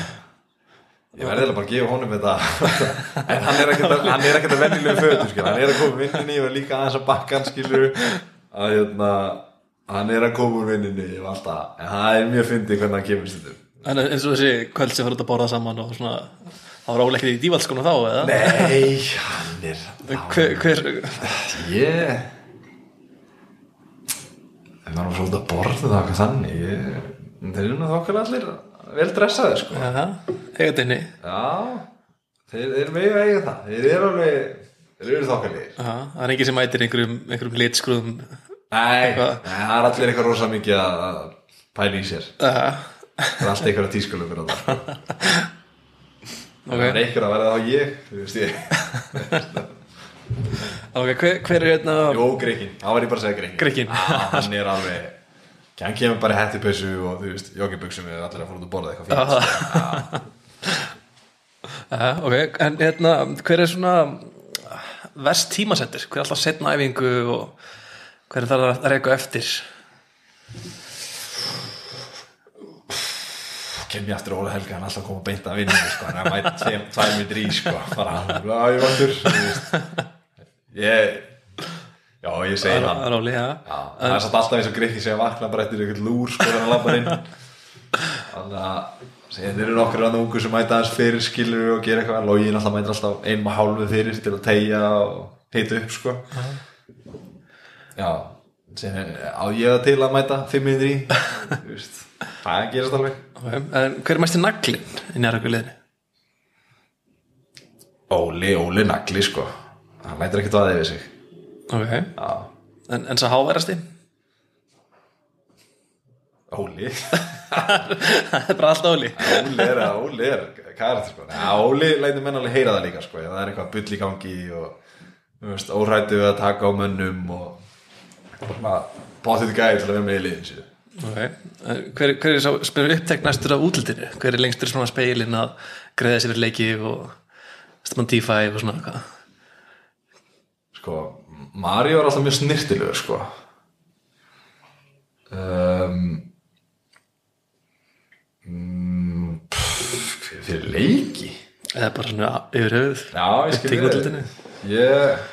B: ég verði bara að gefa honum þetta. En hann er ekkert að, hann er ekkert að venjulegu fötu skilur, hann er að koma vinninni og líka aðeins að bakka hann hérna hann er að koma úr vinninni alltaf, en það er mjög fyndið hvernig hann kemur stundum.
A: En eins og þessi kvöld sem fyrir að borða saman og svona, það var óleikir í dívalskonu þá, eða?
B: Nei, hann er
A: Hver, hver,
B: Ég Ef maður var svolítið að borða það þannig. Þeir eru nú þokkar allir vel dressaði sko.
A: Eiga
B: Já, þeir, þeir megu eiga það. Þeir eru alveg Þeir eru þokkarlegir
A: það er engin sem mætir einhverjum, einhverjum litskruðum,
B: Nei, það er allir eitthvað rosa mikið að pæla í sér. Það er alltaf eitthvað tískulum fyrir það Það er eitthvað að verða þá ég Þú veist ég
A: ok, hver, hver er hérna,
B: Jó, Greikin, þá var ég bara að segja Greikin
A: Grikkinn.
B: Já, hann er alveg Hann kemur bara í hættupessu og þú veist, joggibuxum við allir að fór út að borða eitthvað fínt sko.
A: já, ok, en hérna, hver er svona verst tímasettir, hver er alltaf setna æfingu og hver er það að reyka eftir?
B: kem ég aftur Óla Helga, hann er alltaf að koma beint að vinna sko, hann er að mæta tveim, tvær mitur í sko, bara, að ég vandur þú veist. Ég já, ég segi hann það. er satt alltaf eins og Grikki sem vakna bara eftir einhvern lúr sko, þegar hann lappar inn. Þannig að þeir eru nokkur annað ungu sem mæta aðeins fyrir skilur og gera eitthvað, login alltaf mæta alltaf einum og hálfu fyrir til að tegja og heita upp sko. Já á ég það til að mæta fimm minnir í? Þú veist, það gerast alveg.
A: En hver er mest naglinn í næröku liðinu?
B: Óli, Óli nagli sko hann lætur ekkert vaðið við sig.
A: Ok,
B: já,
A: en, en svo háværasti?
B: Óli.
A: Það er bara allt Óli.
B: Óli er, Óli er karakter sko. Óli lætur menn alveg heyra það líka sko. Það er eitthvað bull í gangi og veist, órættu við að taka á mönnum og báðið gæði til að vera með í liðin síðan
A: Ok, en hver, hver er svo spyrir upptek næstur af útlitinu? Hver er lengstur svona speilin að greiða sér leiki og stefnan D5 og svona hvað?
B: Sko, Mario er alltaf mjög snirtilegur sko. Um, mm, pff, fyrir leiki.
A: Eða bara svona yfir höfuð.
B: Já, ég skil
A: Upptek
B: við
A: útlitinu
B: Ég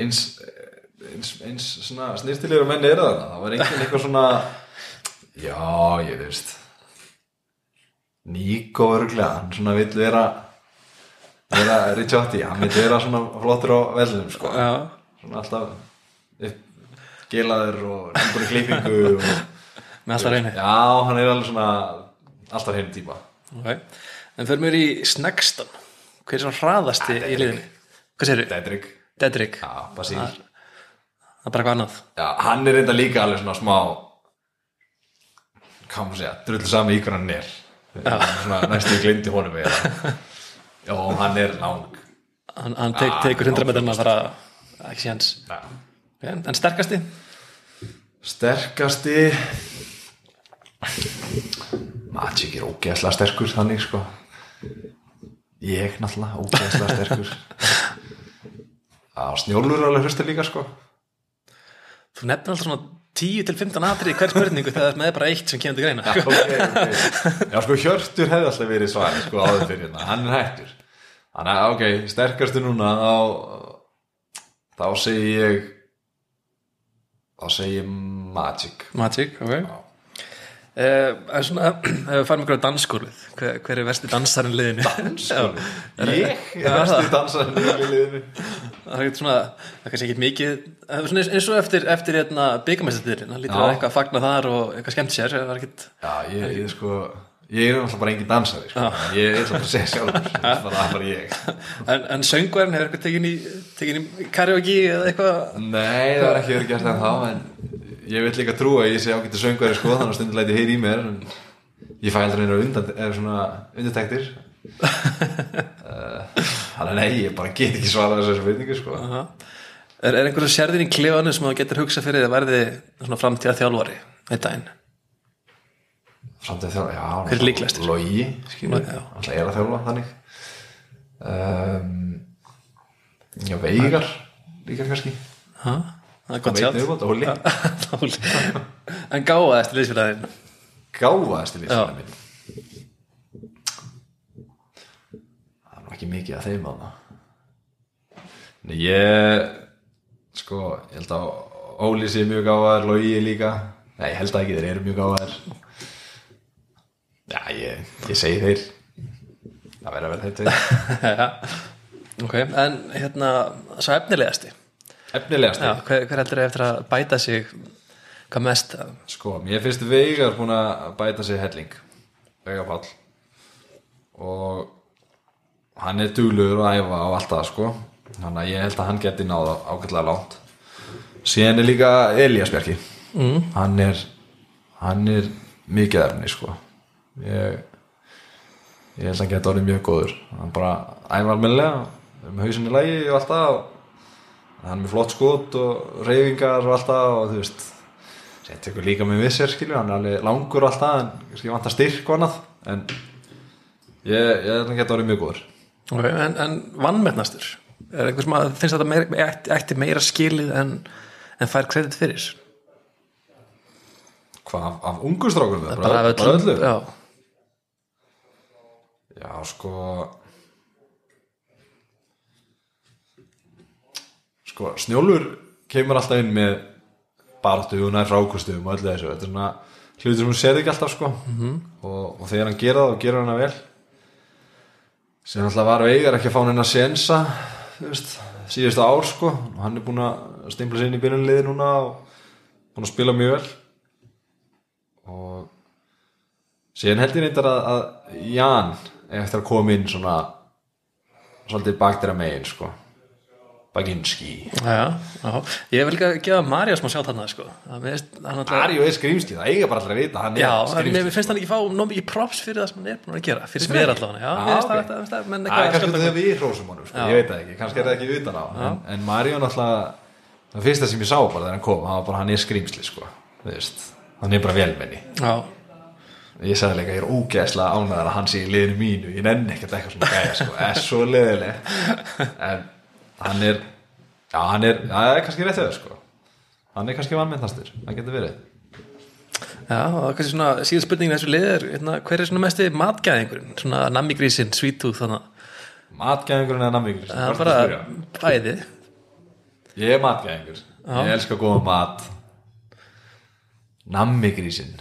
B: eins eins, eins svona snirtilegur menn eru þarna. Það var enginn eitthvað svona já, ég veist. Níko örglega, hann svona vill vera vera Ricciotti, hann vill vera svona flottur á vellinum sko.
A: Já,
B: svona alltaf upp, gelaður og nýbúin í klippingu og,
A: með alltaf reyni.
B: Já, hann er alveg svona alltaf hreinu típa.
A: Okay. en fyrir mér í Sneggstan hver er svona hraðasti í liðinu? Hvað segirðu?
B: Dedrick,
A: Dedrick,
B: já, Basíl
A: það er bara eitthvað annað.
B: Já, hann er reynda líka alveg svona smá hvað maður segja, drullu sami í hvernig hann er. Svona næstu glindi honum eða já, hann er lang.
A: Hann, hann tek,
B: Ah,
A: tekur 100
B: hann er
A: metrana bara ekki séns
B: já.
A: en, en sterkasti?
B: sterkasti? Magic er ógeðslega sterkur þannig sko. Ég náttúrulega ógeðslega sterkur. Snjólur er alveg hlusta líka sko.
A: Þú nefnir alltaf svona 10 til 15 atrið í hver spurningu þegar það er með bara eitt sem kemur til greina.
B: Ok, ok. Já sko Hjörtur hefði alltaf verið svar sko áður fyrir hérna, hann er hættur þannig að ok, sterkastu núna þá þá segi ég þá segi ég Magic
A: Magic, ok. Uh, en svona, ef við farum ykkur á dansskólið hver, hver er versti dansarinn liðinu? Dansskólið?
B: ég er vestu dansarinn liðinu
A: það er ekkert svona, það er kannski ekkert mikið er svona eins- og eftir, eftir hérna, byggamæstatirinn, það lítur að eitthvað að fagna þar og eitthvað skemmt sér, það var ekkert
B: Já, ég, ég sko ég er náttúrulega bara engin dansari sko. ég er alltaf bara að segja sjálfur það er bara, ég
A: en, en söngvarinn hefur eitthvað tekin í, tekin í karaoke eða eitthvað
B: Nei, það er ekki verið gert en þá en ég vil líka trúa að ég sé ágættu söngveri sko þannig að stundum læti heyri í mér ég fæ aldrei einu undan eða svona undirtektir uh, þannig að nei, ég bara get ekki svarað þessari spurningu sko
A: Aha. er, er einhverju sérðin í klefanu sem þú getur hugsað fyrir að verði framtíða þjálfari einn daginn?
B: Framtíð þjálfa, já
A: Hver er líklegastur?
B: Logi, skilur, alltaf er að þjálfa þannig. Um, Já, Veigar líka kannski.
A: Ha? það er gott sjátt en gáða eftir liðsfélagin
B: gáfaðast í minn það er ekki mikið að þeim að Nei, ég sko, ég held að Óli sé mjög gáfaðar, Logi líka. Nei, ég held að ekki, þeir eru mjög gáfaðar Já, ég, ég segi þeir. Að vera þetta
A: Já. ok, en hérna svo efnilegasti.
B: Efnilegast
A: Já, hver, hver heldur eftir að bæta sig hvað mest?
B: Sko, mér finnst Veigar búin að bæta sig helling. Veigar Páll. Og hann er duglugur að æfa á allt það sko. Þannig að ég held að hann geti náða ágætlega langt. Síðan er líka Elías Bjarki. Mm. hann er hann er mikið efni sko ég ég held að hann geti orðið mjög góður hann bara æfa almennilega með hausinni lægi og allt það hann er með flott skot og reyfingar og allt það og þú veist Sett ykkur líka með við sér skilju, hann er alveg langur og allt það en kannski vantar styrk og annað en ég, ég held að hann geta orðið mjög góður
A: okay, en, en vannmennastur er einhver sem að finnst þetta meira, ætti, ætti meira skilið en, en fær kredit fyrir
B: Hvað, af, af ungu strákum við?
A: bara öllum
B: öllu?
A: já,
B: Já, sko Sko, Snjólfur kemur alltaf inn með nær frákustum og öllu þessu. Þetta er svona hlutur sem hún sér ekki alltaf sko. -hmm. og, og þegar hann gera það og gera hann vel. Sem alltaf var veigar ekki að fá hann að sensa síðustu ár sko. Og hann er búin að stimpla sér inn í byrjunliði núna og búin að spila mjög vel. Og síðan held ég reyndar að, að Jan er eftir að koma inn svona svolítið baktir að megin sko. Baginski.
A: Já, já. ég vil ekki gefa Marja smá sjátt hann sko. Hann alltaf
B: Mario er skrýmsli, það eiga bara allir að vita hann er
A: Já, en
B: skrýmsli
A: mér finnst hann ekki fá nóg mikið props fyrir það sem hann er búin að gera fyrir þetta- þetta- menn
B: Það er
A: eitthvað
B: kannski
A: skal-
B: þegar við hrósum honum, sko, ég veit það ekki, kannski er það ekki utan á. En, en Mario náttúrulega það fyrsta sem ég sá bara þegar hann kom hann var bara hann er skrýmsli sko, hann er bara velmenni
A: Já,
B: ég sagði líka, ég er ógeðslega ánæðar að hann sé í liðinu mínu, ég nenni ekkert eitthvað svona gæja sko, er svo leðileg en hann er já, hann er, það er kannski rétt við sko. Hann er kannski vannmyndastur, það getur verið.
A: Já, og kannski svona síðan spurningin þessu lið er, hérna, hver er svona mesti matgæðingurinn, svona nammigrísin, sweet tooth þannig,
B: matgæðingurinn eða nammingur
A: það er bara bæði.
B: Ég er matgæðingur, ég elska góða mat. Nammigrísin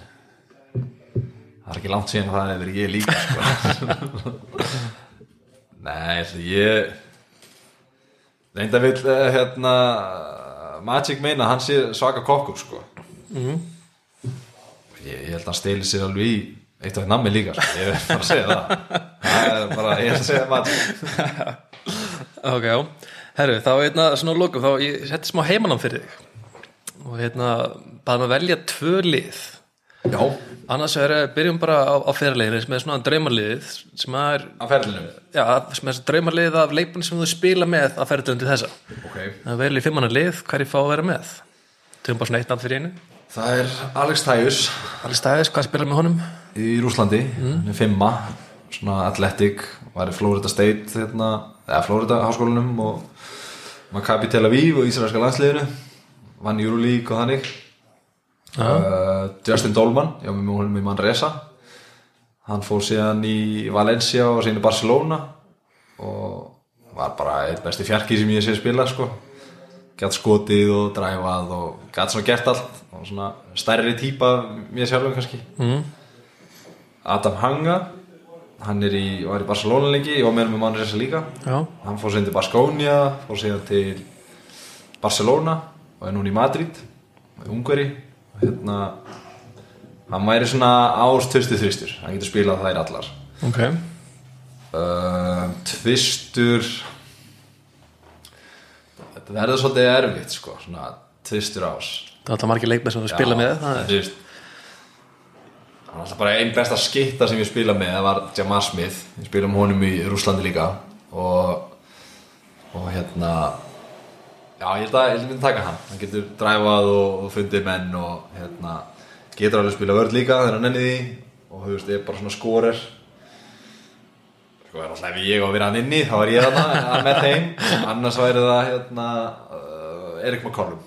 B: það er ekki langt síðan að það er ég líka sko. nei, ég reynda vill eh, hérna Magic meina að hann sé svaka kokkur sko ég, ég held að hann steli sér alveg í eitt af því nammi líka sko. ég vil bara segja það það er bara, ég að segja Magic
A: Ok, já. Herru, þá hérna svona að lokum, þá ég setti smá heimanám fyrir þig og hérna bara að velja tvö lið
B: já,
A: annars er að byrjum bara á, á fyrirleginu sem er svona draumarliðið sem er, já, sem er draumarliðið af leikmenn sem þú spila með að ferðum til þessa.
B: Ok,
A: það velja í fimmanna lið, hverju fá að vera með? Töfum bara svona eitt nafn fyrir einu.
B: Það er Alex Tajus
A: Allir stæðis, hvað spila með honum?
B: í Rúslandi, mm. fimma svona athletic, var í Florida State hérna, eða Florida háskólanum og Maccabi Tel Aviv og Ísraelska landsliðinu. Vann Euroleague og þannig uh, Justin Dolman já, með Manresa. Hann fór síðan í Valencia og síðan í Barcelona og var bara eitt besti fjarki sem ég sé spila sko. Gætt skotið og dræfað og gætt svona gert allt. Og svona stærri típa mér sjálfum kannski.
A: Mm.
B: Adam Hanga hann er í, var í Barcelona lengi var með Manresa líka.
A: Já,
B: hann fór síðan til Baskonia fór síðan til Barcelona og er núna í Madrid í Ungveri. og hérna hann væri svona ástöðstu þristur hann getur spilað þær allar.
A: Ok.
B: Uh, tvistur þetta verður svolítið erfitt sko, svona tvistur ás.
A: Það er alltaf margir leikmenn sem þú spila með það er,
B: þú veist hann er alltaf bara einn besta skitta sem ég spila með það var Jamar Smith. Ég spila með honum í Rúslandi líka. Og, og hérna já ég held að ég að myndi taka hann. Hann getur dræfað og, og fundið menn og hérna getur alveg spila vörð líka þegar hann nenni því og þú veist ég er bara svona skorer. Sko er alltaf ef ég á að vera hann inni þá er ég þarna með þeim. Annars væri það hérna uh, Erik McCollum.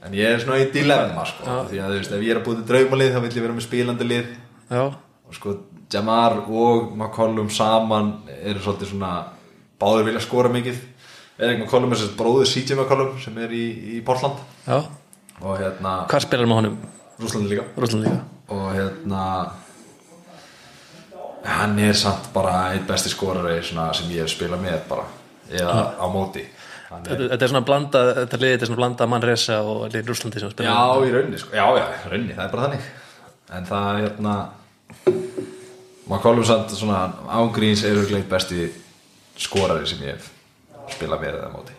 B: En ég er svona í dilemma sko, því að þú veist ef ég er að búið til draumalið þá vil ég vera með spilandi lið.
A: Já,
B: og sko Jamar og McCollum saman eru svolítið svona báður vilja skora mikið Erik McCollum er sérst bróður CJ McCollum sem er í, í Portland?
A: Já.
B: Og hérna
A: Hvað spilar með honum?
B: Rúslandi líka.
A: Rúsland líka.
B: Og hérna hann er samt bara einn besti skorari sem ég hef spilað með bara. Eða á móti. Er,
A: Þetta er svona blanda, þetta liðið er svona blanda Manresa og liðið Rúslandi sem spila
B: já í rauninni sko. já já í rauninni það er bara þannig. En það er hérna McCollum samt svona ángríns er auðvitað besti skorari sem ég hef spilað með á móti.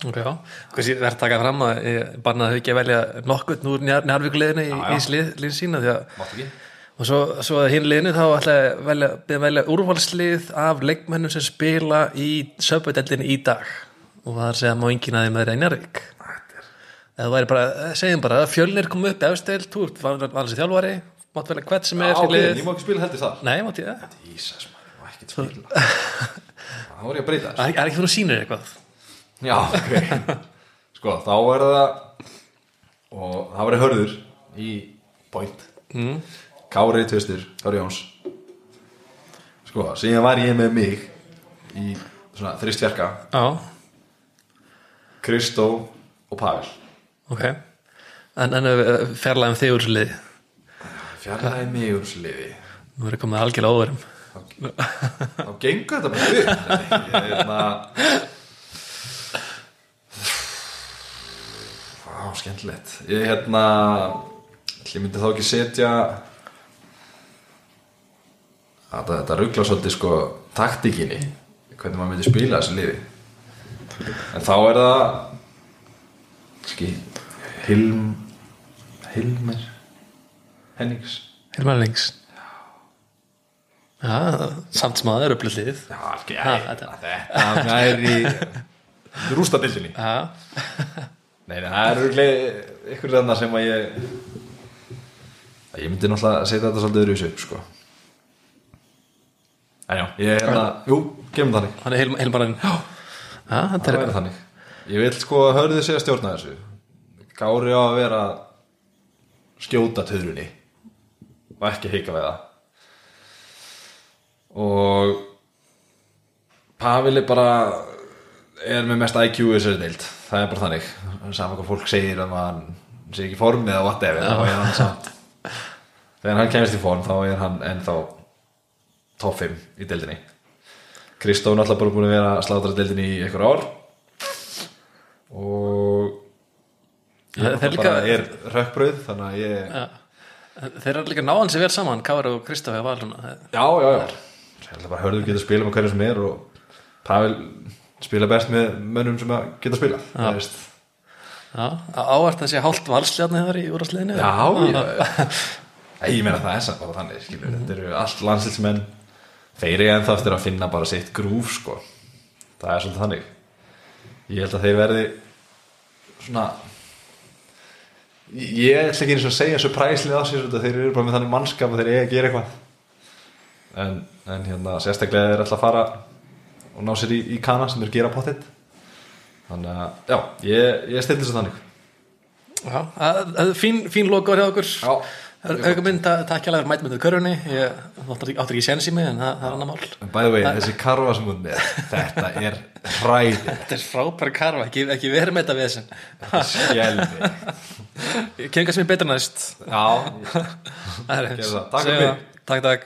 A: Ok, já. Hvað ég verð að taka fram að ég bannaði ekki að velja nokkuð úr njárvíkuliðinu í,
B: Já,
A: í
B: já.
A: liðin sína því að og svo, svo að hinn liðinu þá ætla ég að velja, velja úrvalslið af leikmennum sem spila í söpveideldinu í dag. Og það er að segja má enginn að þeirra í Njárvík eða það væri bara, segjum bara fjölnir kom upp efstel, þú ert var þessi þjálfari mátt velja hvert sem
B: Já,
A: er
B: ok,
A: fyrir liðið.
B: ég má ekki spila heldur þar.
A: Nei, mátt ég? Það
B: ég spila þá er ég að breyta
A: Það er ekki- það er ekki þú sýnir eitthvað.
B: Já, ok. Sko, þá er það og það var hörður í point. Mm. Kári Tvistur, Kári Jóns. Sko, síðan var ég með mig í svona þristverka Kristó og Pavel.
A: Ok. En, en uh, fjarlægum þig úr þessu liði?
B: Fjarlæði mig úr þessu liði.
A: Nú er komið algjörlega óverum
B: þá gengur þetta bara upp ég er hérna Vá, skemmtilegt. Ég hérna ég myndi þá ekki setja þetta, þetta ruggla svolítið sko taktíkinni. Hvernig maður myndi spila þessu liði. En þá er það kannski Hilm Hilmer Hennings.
A: Hilmar Lings Já, samt sem að það er upplýtt liðið
B: Já, ekki,
A: þetta-
B: í rústadildinni
A: Já,
B: Nei, það er örgulega ykkur þarna sem að ég að ég myndi náttúrulega að setja þetta svolítið öðru upp sko. En já, ég er hérna, jú, gefum þannig.
A: Hilmar Lings Já, Já þetta
B: Það
A: er
B: þannig. Ég vil sko að hörðu sig að stjórna þessu. Gári á að vera skjóta töðrunni. Og ekki hika við það og Pavel er bara er með mest IQ í þessari deild. Það er bara þannig. Saman hvað fólk segir um að hann sé ekki í formi eða whatever þá er hann samt þegar hann kemist í form þá er hann ennþá top 5 í deildinni. Kristó er náttúrulega bara búin að vera slátra deildinni í einhver ár. Og ég
A: líka-
B: bara er rökkbröð þannig að ég
A: Já. Þeir eru líka náðan sem vel saman Kári og svona
B: Já, já, já bara hörður geta að spila með hverju sem er og Pavel spila best með mönnum sem að geta að spila Það veist.
A: Ávart að sé hálft valsljarni þar í úrastliðinu
B: Já, Nei, Ég meina það er samt bara þannig skilur. Þetta eru allt landslitsmenn Þeir eru ennþá eftir að finna bara sitt grúf sko. Það er svolítið þannig. Ég held að þeir verði svona Ég ég ætla ekki eins og að segja surprise-lið á sér þeir eru bara með þannig mannskap og þeir eiga að gera eitthvað en, en hérna sérstaklega þeir ætla að fara og ná sér í, í kana sem er gera pottitt þannig að já, ég, ég stildi þess að þannig.
A: Já, að- að- fín, fín logo hjá okkur. Mynd, takk hjá að mæta með þau körunni Ég áttur ekki séns í mig en það, það er annar mál.
B: By the way, þessi karfa sem hún með þetta er hræði
A: Þetta er frábæra karfa, ekki, ekki verið með þetta við þessin
B: skjelvi
A: Ég kem kannski mér betur næst.
B: Já,
A: Það er
B: það. Takk fyrir.
A: það. Takk, takk